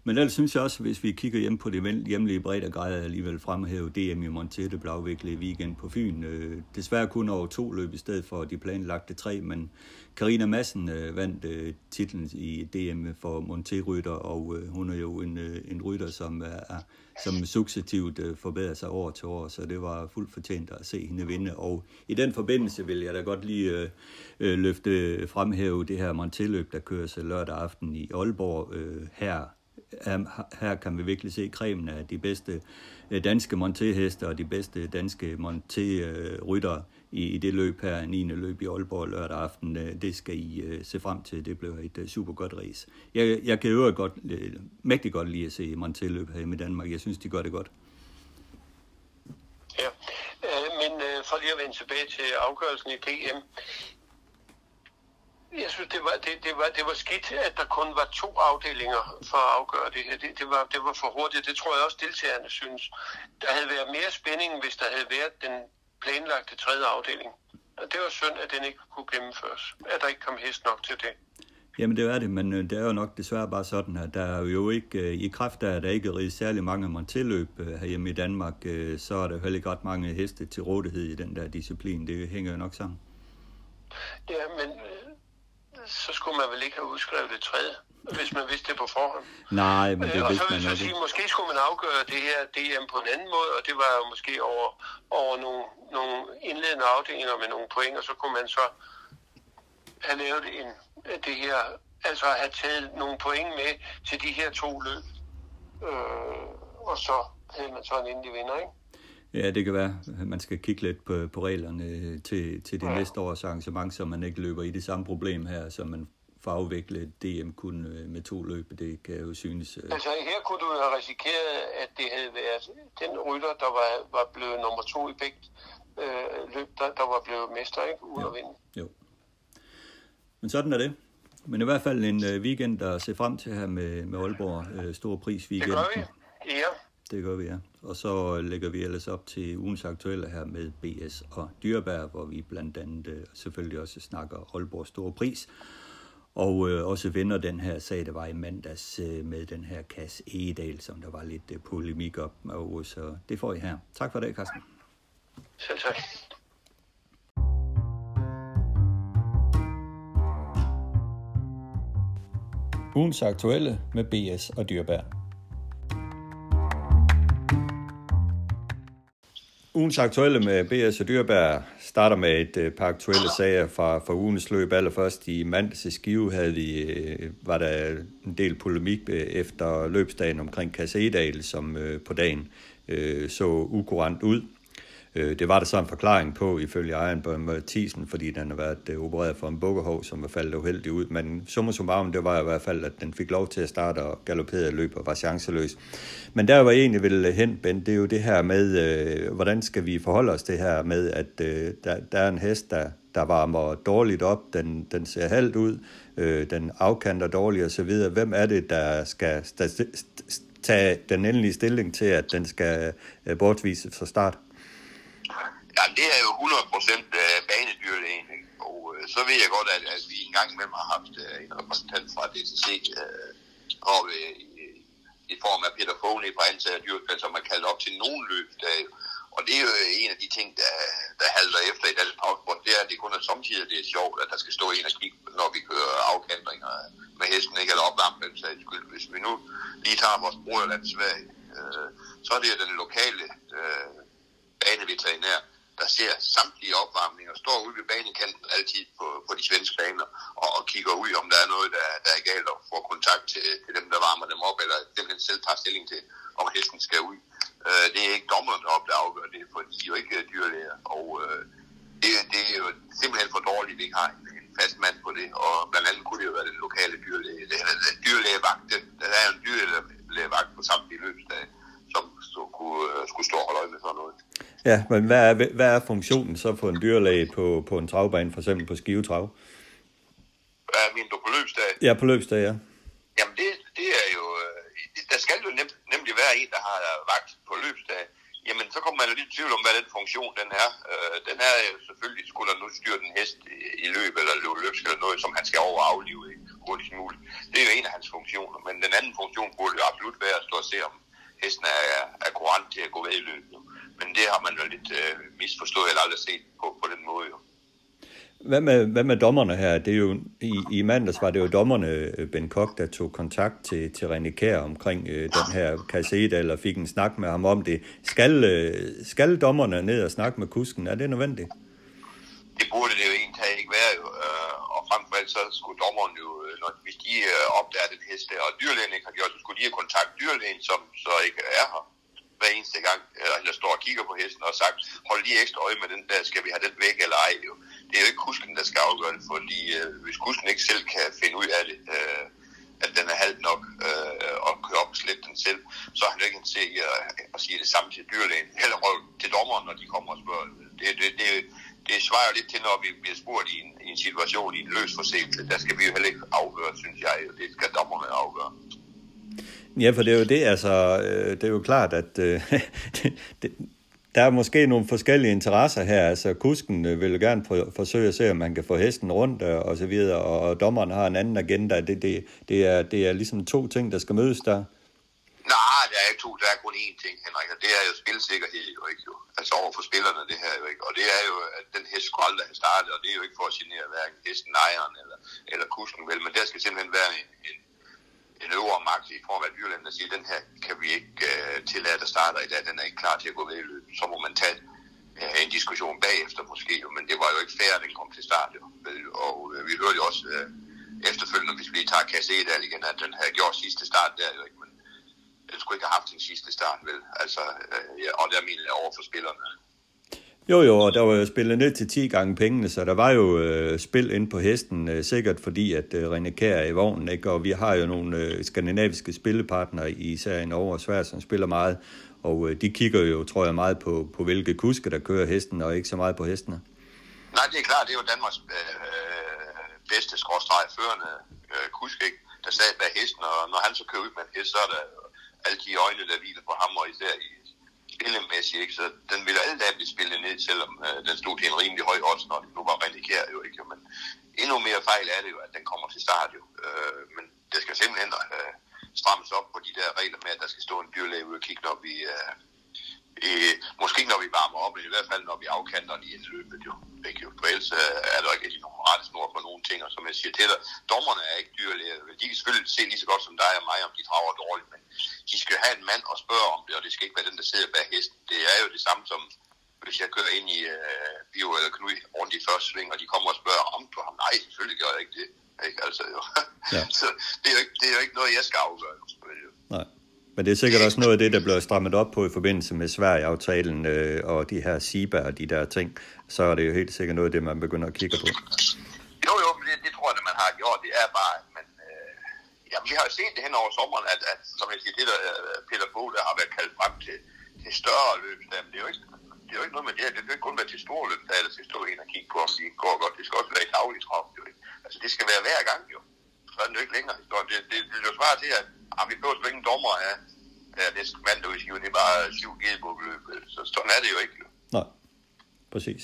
Men ellers synes jeg også, hvis vi kigger hjem på det hjemlige bredde grad, alligevel fremhæve DM i Montette blev afviklet i weekend på Fyn. Øh, desværre kun over to løb i stedet for de planlagte tre, men Karina Madsen øh, vandt øh, titlen i DM for Monté-rytter, og øh, hun er jo en, øh, en rytter, som, er, som successivt øh, forbedrer sig år til år, så det var fuldt fortjent at se hende vinde. Og i den forbindelse vil jeg da godt lige øh, øh, løfte øh, fremhæve det her Monté-løb, der køres lørdag aften i Aalborg øh, her her, her kan vi virkelig se kremen af de bedste øh, danske monté og de bedste danske Monté-ryttere i, i det løb her, 9. løb i Aalborg lørdag aften. Øh, det skal I uh, se frem til. Det bliver et uh, super godt race. Jeg, jeg kan øvrigt godt, uh, mægtig godt lide at se monté-løb her i Danmark. Jeg synes, de gør det godt. Ja. Men for lige at vende tilbage til afgørelsen i DM. Jeg synes, det var, det, det, var, det var skidt, at der kun var to afdelinger for at afgøre det her. Det, det, var, det var for hurtigt. Det tror jeg også, deltagerne synes. Der havde været mere spænding, hvis der havde været den planlagte tredje afdeling. Og det var synd, at den ikke kunne gennemføres. At der ikke kom hest nok til det. Jamen det er det, men øh, det er jo nok desværre bare sådan, at der er jo ikke, øh, i kraft af, at der ikke er særlig mange monteløb øh, herhjemme i Danmark, så er der heller ikke ret mange heste til rådighed i den der disciplin. Det hænger jo nok sammen. Ja, men så skulle man vel ikke have udskrevet det tredje, hvis man vidste det på forhånd. Nej, men det Øh, og så vidste vil man jeg så sige, ikke. måske skulle man afgøre det her DM på en anden måde, og det var jo måske over, over nogle, nogle indledende afdelinger med nogle point, og så kunne man så have lavet en, det her, altså have taget nogle point med til de her to løb. Øh, og så havde man så en endelig vinder, ikke? Ja, det kan være, man skal kigge lidt på, på reglerne til, til det Ja. næste års arrangement, så man ikke løber i det samme problem her, så man får afviklet DM kun øh, med to løb. Det kan jo synes... øh, Altså her kunne du jo have risikeret, at det havde været den rytter, der var, var blevet nummer to i begge øh, løb, der, der var blevet mester, ikke? Uden at vinde. Jo. Men sådan er det. Men i hvert fald en øh, weekend at se frem til her med, med Aalborg. Øh, stor pris Det weekend. gør vi. Ja. Det gør vi, ja. Og så lægger vi ellers op til ugens aktuelle her med BS og Dyrbær, hvor vi blandt andet øh, selvfølgelig også snakker Aalborg Store Pris. Og øh, også vender den her sag, der var i mandags øh, med den her kasse Egedal, som der var lidt øh, polemik op med. Så det får I her. Tak for det, Carsten. Selv tak. Ugens aktuelle med BS og Dyrbær. Ugens aktuelle med BS og Dyrbær starter med et øh, par aktuelle sager fra, fra ugens løb. Allerførst i mandags i Skive havde vi, øh, var der en del polemik øh, efter løbsdagen omkring Kasse Edal, som på dagen øh, så ukurant ud. Øh, det var der så en forklaring på, ifølge ejeren på Mathisen, fordi den har været øh, opereret for en bukkehov, som var faldet uheldigt ud. Men summa summarum, det var i hvert fald, at den fik lov til at starte og galopperede løb og var chanceløs. Men der var egentlig vil øh, hen, Ben, det er jo det her med, hvordan skal vi forholde os det her med, at der, der er en hest, der, der varmer dårligt op, den, den ser halvt ud, øh, den afkanter dårligt osv. Hvem er det, der skal tage den endelige stilling til, at den skal øh, bortvises fra start? Jamen, det er jo 100% øh, banedyrlægen, ikke? og øh, så ved jeg godt, at, at vi engang med har haft øh, en repræsentant fra DTC øh, og, øh, i, i form af Peter Fogne fra antaget dyrkald, som er kaldt op til nogen løb. Der, og det er jo øh, en af de ting, der, der halter efter i dansk travsport, det er, at det kun er samtidig, det er sjovt, at der skal stå en og kigge, når vi kører afkandringer med hesten, ikke eller opvarme den skyld. Hvis vi nu lige tager vores broderland Sverige, øh, så er det den lokale øh, baneveterinær, der ser samtlige opvarmninger, står ude ved banekanten altid på, på de svenske baner og, og kigger ud, om der er noget, der, der er galt, og får kontakt til, til dem, der varmer dem op, eller dem, der selv tager stilling til, om hesten skal ud. Øh, det er ikke dommerne deroppe, der afgør det, for de er jo ikke øh, dyrlæger, og øh, det, det er jo simpelthen for dårligt, at vi ikke har en, en fast mand på det, og blandt andet kunne det jo være den lokale dyrlæge. Det, det, dyrlægevagt, der er jo en dyrlægevagt på samtlige løbsdage, som så kunne, øh, skulle stå og holde øje med sådan noget. Ja, men hvad er, hvad er funktionen så for en dyrlæge på, på en travbane, for eksempel på skivetrav? Hvad mener du på løbsdag? Ja, på løbsdag, ja. Jamen, det, det er jo... Øh, der skal jo nem, nemlig være en, der har vagt på løbsdag. Jamen, så kommer man jo lidt i tvivl om, hvad den funktion den er. Øh, den er jo selvfølgelig, skulle der nu styre den hest i løb eller løbsk eller noget, som han skal over aflive hurtigst muligt. Det er jo en af hans funktioner. Men den anden funktion burde jo absolut være at stå og se, om hesten er, er kurant til at gå ved i løbet. Men det har man jo lidt øh, misforstået eller aldrig set på, på den måde. Jo. Hvad med, hvad med dommerne her? Det er jo, i, I mandags var det jo dommerne, øh, Ben Kok, der tog kontakt til, til René Kær omkring øh, den her kassette, eller fik en snak med ham om det. Skal, øh, skal dommerne ned og snakke med kusken? Er det nødvendigt? Det burde det jo egentlig ikke være. Jo. Øh, og frem for alt så skulle dommeren jo, øh, når, hvis de opdager den heste, og dyrlægen ikke har gjort, så skulle de have kontakt dyrlægen, som så ikke er her hver eneste gang, eller står og kigger på hesten og sagt, hold lige ekstra øje med den der, skal vi have den væk eller ej. Jo. Det er jo ikke kusken, der skal afgøre det, fordi øh, hvis kusken ikke selv kan finde ud af det, øh, at den er halvt nok øh, og køre op og den selv, så har han jo ikke en til at, at sige det samme til dyrlægen, eller til dommeren, når de kommer og spørger. Det, det, det, det svarer lidt til, når vi bliver spurgt i en, i en situation, i en løs forseelse. Der skal vi jo heller ikke afgøre, synes jeg. Det skal dommerne afgøre. Ja, for det er jo det, altså, øh, det er jo klart, at øh, det, det, der er måske nogle forskellige interesser her. Altså, kusken øh, vil gerne prø- forsøge at se, om man kan få hesten rundt og, og så videre, og, og dommeren har en anden agenda. Det, det, det, er, det er ligesom to ting, der skal mødes der. Nej, der er ikke to. Der er kun én ting, Henrik, og det er jo spilsikkerhed jo ikke jo. Altså over for spillerne, det her jo ikke. Og det er jo, at den hest skulle aldrig have startet, og det er jo ikke for at genere hverken hesten, ejeren eller, eller kusken vel, men der skal simpelthen være en, en en øvre magt i form af dyrlægen, der siger, den her kan vi ikke øh, tillade, der starter i dag, den er ikke klar til at gå ved i. Så må man tage øh, en diskussion bagefter måske, jo. men det var jo ikke fair, at den kom til start. Jo. Og øh, vi hørte jo også øh, efterfølgende, hvis vi tager kasse 1 der igen, at den havde gjort sidste start der, jo ikke, men den skulle ikke have haft sin sidste start, vel? Altså, øh, ja, og der mener jeg over for spillerne. Jo, jo, og der var jo spillet ned til 10 gange pengene, så der var jo øh, spil ind på hesten, øh, sikkert fordi, at øh, René Kær er i vognen, ikke? og vi har jo nogle øh, skandinaviske spillepartnere, især i Norge og Sverige, som spiller meget, og øh, de kigger jo, tror jeg, meget på, på hvilke kuske, der kører hesten, og ikke så meget på hestene. Nej, det er klart, det er jo Danmarks øh, bedste skråstreg førende øh, kusk, ikke? der sad bag hesten, og når han så kører ud med en hest, så er der alle de øjne, der hviler på ham, og især i spillemæssigt, ikke? så den ville alle dage blive spillet ned, selvom øh, den stod til en rimelig høj odds, når det nu var redigeret jo ikke. Men endnu mere fejl er det jo, at den kommer til start jo. Øh, men det skal simpelthen øh, strammes op på de der regler med, at der skal stå en dyrlæge ude og kigge, op vi... Øh, øh, måske når vi varmer op, men i hvert fald når vi afkanter i løbet jo. Ikke? For ellers øh, er der ikke rigtig nogen rettesnor på nogle ting, og som jeg siger til dig, dommerne er ikke dyrlæger. De kan selvfølgelig se lige så godt som dig og mig, om de drager dårligt, men de skal have en mand og spørge om det, og det skal ikke være den, der sidder bag hesten. Det er jo det samme som, hvis jeg kører ind i øh, Bio eller Knud rundt i første sving, og de kommer og spørger om du ham. Nej, selvfølgelig gør jeg ikke det. Ikke? Altså, jo. Ja. så det er, jo ikke, det er jo ikke noget, jeg skal afgøre. Nej. Men det er sikkert også noget af det, der bliver strammet op på i forbindelse med Sverige-aftalen øh, og de her SIBA og de der ting. Så er det jo helt sikkert noget af det, man begynder at kigge på. Jo, jo, men det, det tror jeg, at man har gjort. Det er bare, men øh, ja, vi har jo set det hen over sommeren, at, at som jeg siger, det der øh, Peter Bo, der har været kaldt frem til, til større løb, det er jo ikke, det er jo ikke noget med det her. Det kan ikke kun være til store løb, der er til stå ind og kigge på, om de går godt. Det skal også være i daglig trop, jo ikke. Altså, det skal være hver gang, jo. Så er det jo ikke længere. Det, det, det, det er jo svar til, at ah, vi behøver sgu ingen dommer af ja, næste mandag det er bare syv gedebukkeløb. Så sådan er det jo ikke. Jo. Nej, præcis.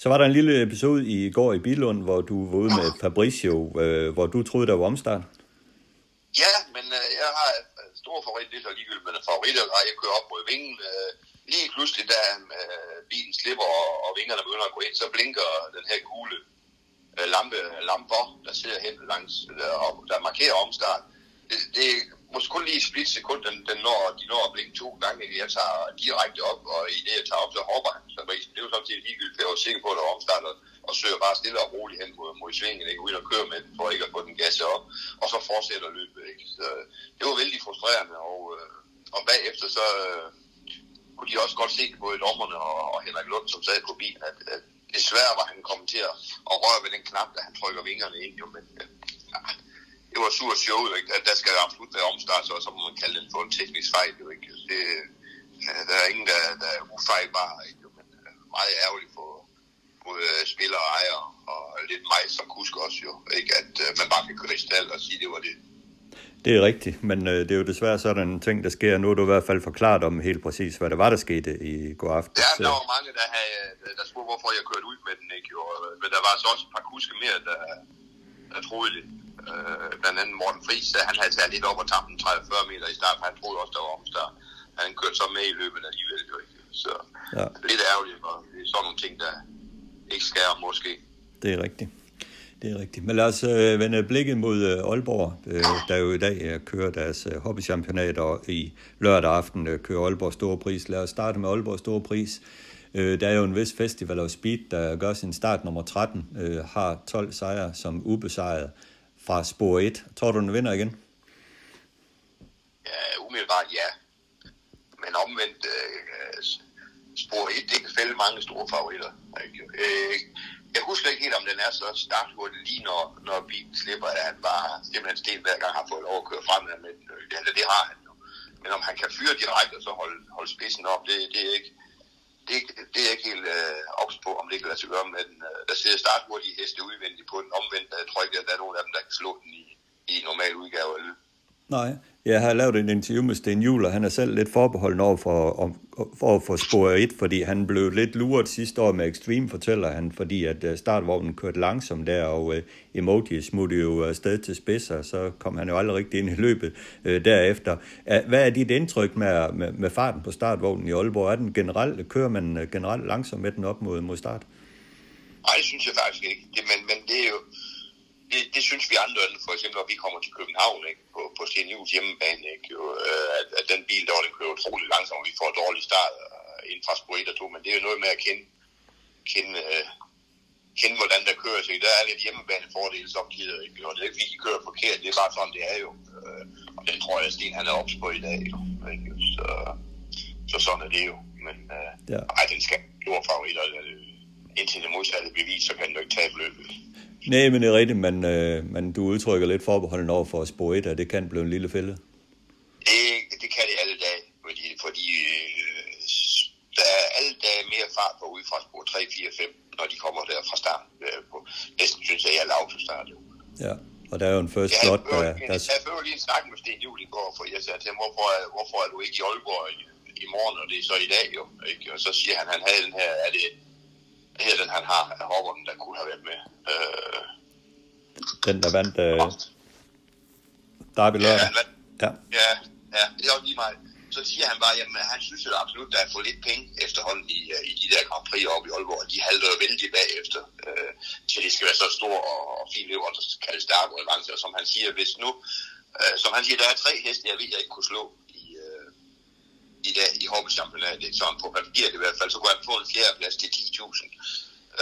Så var der en lille episode i går i Bilund, hvor du var ude med Fabricio, øh, hvor du troede, der var omstart. Ja, men øh, jeg har stor favorit, det er så ligegyldigt, men favoritter, og jeg kører op mod vingen. Øh, lige pludselig, da øh, bilen slipper, og, og vingerne begynder at gå ind, så blinker den her gule øh, Øh, lampe, lamper, der sidder hen langs, øh, der, der markerer omstart. Det, det er måske kun lige et split sekund, den, den når, de når at blinke to gange. Jeg tager direkte op, og i det, jeg tager op, så hopper han. Så det er jo samtidig ligegyldigt, for jeg var sikker på, at der var og søger bare stille og roligt hen mod, mod svingen, ikke? uden at køre med den, for ikke at få den gas op, og så fortsætter løbet. Ikke? Så, det var vældig frustrerende, og, øh, og bagefter så kunne de også godt se både dommerne og, og Henrik Lund, som sad på bilen, at, at desværre var han kommet til at, at røre ved den knap, da han trykker vingerne ind. Jo, men, øh, ja, det var sur show, ikke? Der, der skal absolut være omstart, så, så må man kalde den for en teknisk fejl. Jo, ikke? Det, øh, der er ingen, der, der er ufejlbare, ikke? men øh, meget ærgerligt for, både spillere og ejere, og lidt mig som kusk også jo, ikke? at man bare kan køre i stald og sige, det var det. Det er rigtigt, men øh, det er jo desværre sådan en ting, der sker. Nu er du i hvert fald forklaret om helt præcis, hvad det var, der skete i går aften. Ja, der var mange, der, havde, der spurgte, hvorfor jeg kørte ud med den. Ikke? Jo, men der var så også et par kuske mere, der, der troede det. Øh, blandt andet Morten Friis, han havde taget lidt op og tabt en 30-40 meter i start, for han troede også, der var omstart. Han kørte så med i løbet alligevel. Jo, ikke? Så ja. det lidt ærgerligt, og det er sådan nogle ting, der, ikke skærer måske. Det er rigtigt. Det er rigtigt. Men lad os øh, vende blikket mod øh, Aalborg, øh, der jo i dag øh, kører deres øh, hobbychampionat, og i lørdag aften øh, kører Aalborg Store Pris. Lad os starte med Aalborg Store Pris. Øh, der er jo en vis festival of speed, der gør sin start nummer 13, øh, har 12 sejre som ubesejret fra spor 1. Tror du, den vinder igen? Ja, umiddelbart ja. Men omvendt, øh, øh spor 1, det kan fælde mange store favoritter. Ikke? Øh, jeg husker ikke helt, om den er så starthurtig lige når, når bilen slipper, at han bare simpelthen sten hver gang har fået lov at køre frem, med den. Eller det har han jo. Men om han kan fyre direkte og så holde, holde spidsen op, det, det er ikke det, det er ikke helt øh, ops på, om det kan lade sig gøre med den. Øh, der sidder starthurtige heste udvendigt på den omvendt. Øh, jeg tror ikke, at der er nogen af dem, der kan slå den i, i normal udgave Eller? Nej, jeg har lavet en interview med Sten Juhl, og han er selv lidt forbeholden over for, om, for at få spor 1, fordi han blev lidt luret sidste år med Extreme, fortæller han, fordi at øh, startvognen kørte langsomt der, og uh, emoji smuttede jo øh, afsted til spidser, så kom han jo aldrig rigtig ind i løbet uh, derefter. Uh, hvad er dit indtryk med, med, med farten på startvognen i Aalborg? Er den generelt, kører man generelt langsomt med den op mod, mod start? Nej, det synes jeg faktisk ikke. Det, men, men det er jo det, det synes vi andre, for eksempel når vi kommer til København ikke, på, på Jules hjemmebane, ikke, jo, øh, at, at, den bil der, den kører utrolig langsomt, og vi får dårlig start uh, inden fra spor 1 og 2, men det er jo noget med at kende, kende, uh, kende hvordan der kører sig. Der er lidt hjemmebane fordel samtidig, ikke, og det er ikke fordi, de kører forkert, det er bare sådan, det er jo. Uh, og det tror jeg, Sten han er ops på i dag, jo, ikke, så, så sådan er det jo. Men uh, ja. ej, den skal store favoritter, indtil det modsatte bevis, så kan den jo ikke tabe løbet. Nej, men det er rigtigt, men, øh, men du udtrykker lidt forbeholden over for spor 1, at det kan blive en lille fælde. Det, det kan det alle dage, fordi, fordi øh, der er alle dage mere fart på ud fra spor 3, 4, 5, når de kommer der fra start. Øh, på, næsten synes jeg, jeg er autostart. Ja, og der er jo en first slot, der... Jeg, jeg fører lige en snak med Sten Juhl i går, for jeg sagde til ham, hvorfor, hvorfor er du ikke i Aalborg i, i morgen, og det er så i dag jo. Ikke? Og så siger han, han havde den her, er det her den han har af Håkon, der kunne have været med. Øh, den, der vandt øh, Derby ja, ja, ja, ja, det er også lige meget. Så siger han bare, at han synes at absolut, der er for lidt penge efterhånden i, øh, i de der Grand Prix oppe i Aalborg. De halter jo vældig bagefter, øh, til det skal være så stor og, og fin løb, og så kaldes stærk og. Og som han siger, hvis nu, øh, som han siger, der er tre heste, jeg ved, jeg ikke kunne slå i dag i hobbychampionatet. Sådan på papiret i hvert fald, så kunne han få en fjerdeplads til 10.000.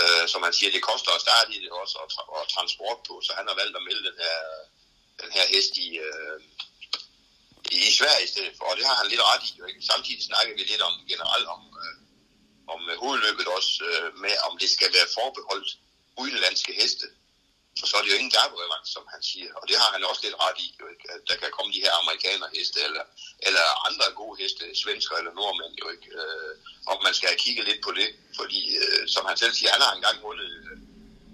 Øh, som han siger, det koster at starte i det også, og, tra- og transport på, så han har valgt at melde den her, den her hest i, øh, i Sverige i stedet for, og det har han lidt ret i. Jo, ikke? Samtidig snakker vi lidt om generelt om, øh, om hovedløbet også øh, med, om det skal være forbeholdt udenlandske heste. Så er det jo ingen gaberevands, som han siger. Og det har han også lidt ret i, jo, ikke? at der kan komme de her amerikaner heste, eller, eller andre gode heste, svensker eller nordmænd, jo ikke. Øh, og man skal kigge lidt på det, fordi øh, som han selv siger, han har engang vundet, øh,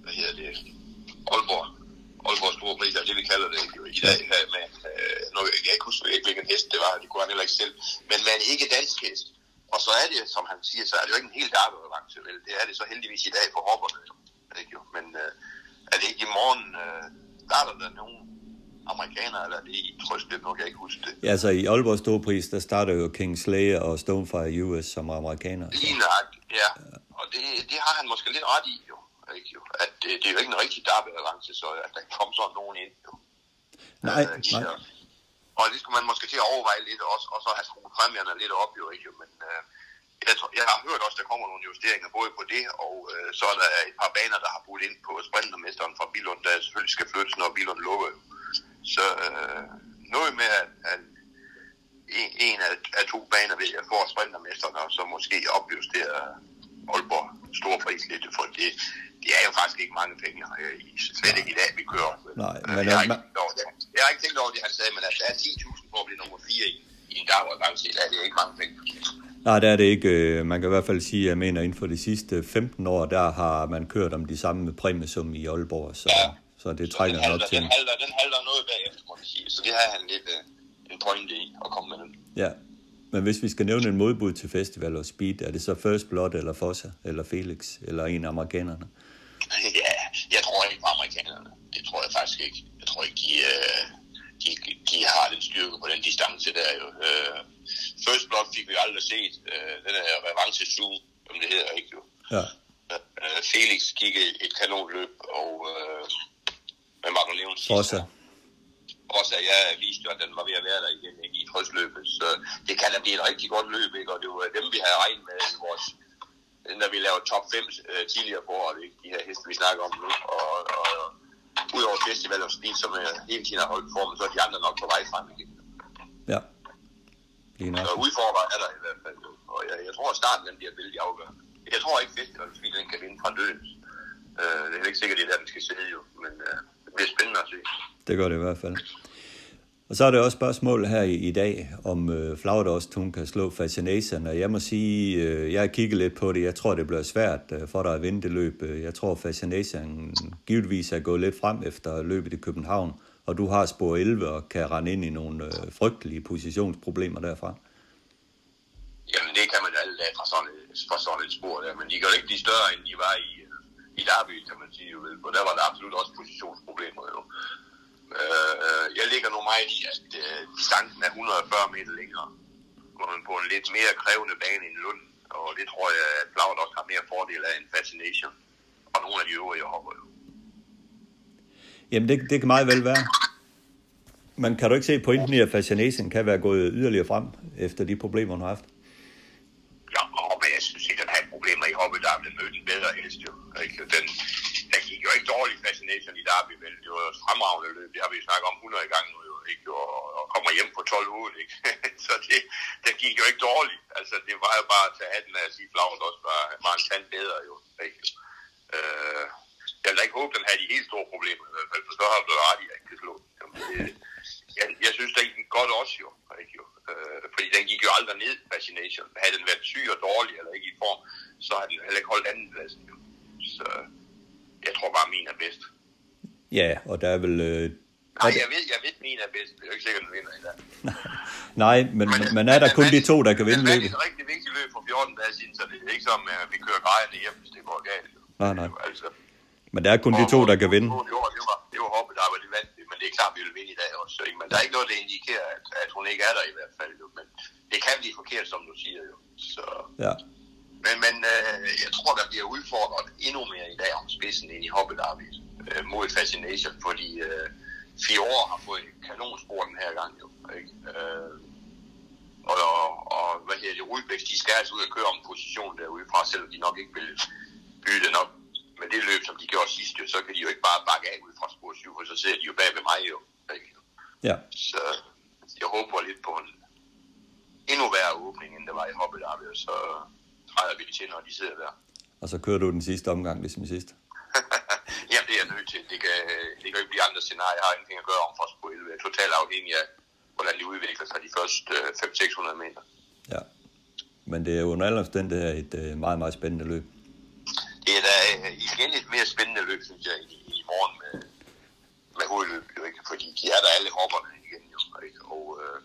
hvad hedder det, Aalborg, Aalborg Store Pris, det vi kalder det jo, i dag her med, øh, nu, jeg kan ikke huske, ikke, hvilken hest det var, det kunne han heller ikke selv, men med en ikke dansk hest. Og så er det, som han siger, så er det jo ikke en helt vel? Det er det så heldigvis i dag for hopperne. Ikke, jo? Men øh, er det ikke i morgen, øh, starter der nogen amerikanere, eller er det i Trøstløb, nu kan jeg ikke huske det. Ja, altså i Aalborg Storpris, der starter jo King Slayer og Stonefire US som amerikanere. Lige nøjagtigt, ja. Og det, det har han måske lidt ret i, jo. Ikke, jo. At det, det er jo ikke en rigtig derby-avance, så at der kan komme sådan nogen ind, jo. Nej, Øh, nej. der. Og det skulle man måske til at overveje lidt også, og så have skruet præmierne lidt op, jo ikke? Men øh, jeg, tror, jeg har hørt også, der kommer nogle justeringer både på det, og øh, så er der et par baner, der har budt ind på sprintermesteren fra Bilund, der selvfølgelig skal flyttes, når Bilund lukker. Så øh, noget med, at, at en, en af, af to baner vil jeg få sprintermesteren, og så måske opjustere Aalborg store pris lidt, for det, det er jo faktisk ikke mange penge, øh, i, slet ikke i dag, vi kører. Nej, Øh, men jeg, har er- ikke, tænkt over det. jeg har ikke tænkt over det, han sagde, men at der er 10.000 for at blive nummer 4 i, i en dagordbalancen, det er det ikke mange penge. Nej, det er det ikke. Øh, Man kan i hvert fald sige, at jeg mener, inden for de sidste 15 år, der har man kørt om de samme præmiesum i Aalborg, så, Ja. så det Så trækker den nok halter, til. den, halter, den halter noget bagefter, må man sige. Så det har han lidt øh, en pointe i at komme med den. Ja. Men hvis vi skal nævne en modbud til festival og speed, er det så First Blood eller Fossa eller Felix eller en af amerikanerne? Ja, jeg tror ikke på amerikanerne. Det tror jeg faktisk ikke. Jeg tror ikke, de, øh, de, de har den styrke på den distance der jo. Øh, First Blood fik vi aldrig set. Øh, den er revanche zoom, som det hedder, ikke jo. Ja. Øh, Felix gik et, et kanonløb, og øh, med Marco Leon sidste Fossa. år. Også at jeg viste jo, at den var ved at være der igen ikke, i trøstløbet. Så det kan da blive et rigtig godt løb, ikke? Og det var dem, vi havde regnet med i vores når vi lavede top 5 øh, tidligere på året, ikke? de her heste, vi snakker om nu, og, og udover festival og speed, som øh, hele tiden har holdt formen, så er de andre nok på vej frem igen. Ja. Lige nok. Så udfordrer er der i hvert fald, og jeg, jeg tror, at starten den bliver vældig afgørende. Jeg tror ikke, festival og speed den kan vinde fra dødens. Øh, det er ikke sikkert, det er der, den skal sidde jo, men øh, det bliver spændende at se. Det gør det i hvert fald. Og så er det også spørgsmål her i, i dag, om øh, Flaudost hun kan slå Fascination. Og jeg må sige, øh, jeg har kigget lidt på det. Jeg tror, det bliver svært øh, for dig at vinde det løb. Øh, jeg tror, Fascination givetvis er gået lidt frem efter løbet i København. Og du har spor 11 og kan rende ind i nogle øh, frygtelige positionsproblemer derfra. Jamen, det kan man alle dage øh, fra sådan, et, fra sådan et spor der, men de kan jo ikke blive større, end de var i, øh, i Derby, kan man sige. Jo. For der var der absolut også positionsproblemer jo. Øh, jeg ligger nu meget i, at øh, distancen er 140 meter længere. Man på en lidt mere krævende bane end Lund. Og det tror jeg, at Blaut også har mere fordel af end Fascination. Og nogle af de øvrige hopper jo. Jamen, det, det kan meget vel være. Men kan du ikke se pointen i, at Fascination kan være gået yderligere frem efter de problemer, hun har haft? Ja, og, men jeg synes ikke, den har problemer i hoppet, der er blevet mødt en bedre hest jo. Ikke? Den, Nathan i Derby, vel? Det var jo et fremragende løb, det har vi snakket om 100 gange nu jo, ikke? Og, og kommer hjem på 12 uger, ikke? Så det, det gik jo ikke dårligt. Altså, det var jo bare at tage hatten af at sige, Flavt også var, var en tand bedre jo, ikke? Øh, jeg vil da ikke håbe, den havde de helt store problemer i hvert fald, for så har du ret i, at jeg ikke kan slå. den. Jamen, det, jeg, jeg synes, den gik godt også jo, ikke jo? Øh, fordi den gik jo aldrig ned, Fascination. Havde den været syg og dårlig, eller ikke i form, så har den heller ikke holdt andenpladsen. Jo. Så jeg tror bare, min er bedst. Ja, og der er vel... Øh, Nej, jeg ved, jeg ved, min er bedst. Det er jo ikke sikkert, den vinder i dag. nej, men, men er der kun de to, der kan vinde løbet? Det er et rigtig vigtigt løb for 14 dage siden, så det er ikke som, at vi kører grejerne hjem, hvis det går galt. Nej, nej. Altså, Men der er kun de to, der kan vinde. Det var, det var, det var hoppet, der var det vandt, men det er klart, vi vil vinde i dag også. Ikke? Men der er ikke noget, der indikerer, at, at hun ikke er der i hvert fald. Men det kan blive forkert, som du siger jo. Så, Ja. Men, men øh, jeg tror, der bliver udfordret endnu mere i dag om spidsen end i hoppedarby øh, mod Fascination, fordi øh, Fiore har fået kanonspor den her gang jo. Ikke? Øh, og, og, og, hvad hedder det, Rudbæk, de skal altså ud og køre om position derude fra, selvom de nok ikke vil byde den op med det løb, som de gjorde sidste, så kan de jo ikke bare bakke af ud fra spor 7, for så sidder de jo bag ved mig jo. Ikke? Ja. Så jeg håber lidt på en endnu værre åbning, end der var i Hobbelarbeid, så kører du den sidste omgang, ligesom sidst. Jamen, det er jeg nødt til. Det kan, det kan ikke blive andre scenarier. Jeg har ingenting at gøre om for på 11. Jeg er totalt afhængig af, hvordan de udvikler sig de første øh, 500-600 meter. Ja, men det er under alle omstændigheder et øh, meget, meget spændende løb. Det er da øh, igen et mere spændende løb, synes jeg, i, i morgen med, med hovedløbet, jo ikke? Fordi de er der alle hopperne igen, jo, ikke? Og, øh,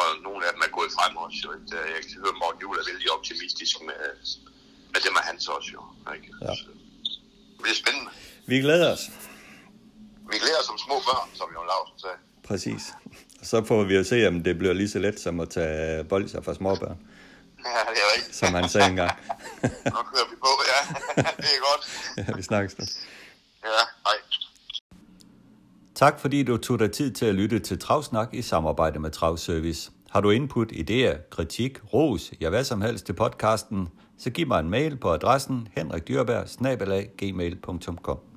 og nogle af dem er gået frem også, jo, ikke? Jeg kan høre, Morten Juhl er vældig optimistisk med, med dem og hans også, jo, ikke? Ja. Så, det bliver spændende. Vi glæder os. Vi glæder os som små børn, som Jon Lausen sagde. Præcis. Så får vi jo se, om det bliver lige så let som at tage bolcher fra småbørn, Ja, det er rigtigt. som han sagde engang. Nu kører vi på, ja. det er godt. ja, vi snakkes nu. Ja, hej. Tak fordi du tog dig tid til at lytte til Travsnak i samarbejde med Travservice. Har du input, idéer, kritik, ros, ja hvad som helst til podcasten, så giv mig en mail på adressen henrikdyrberg gmail.com.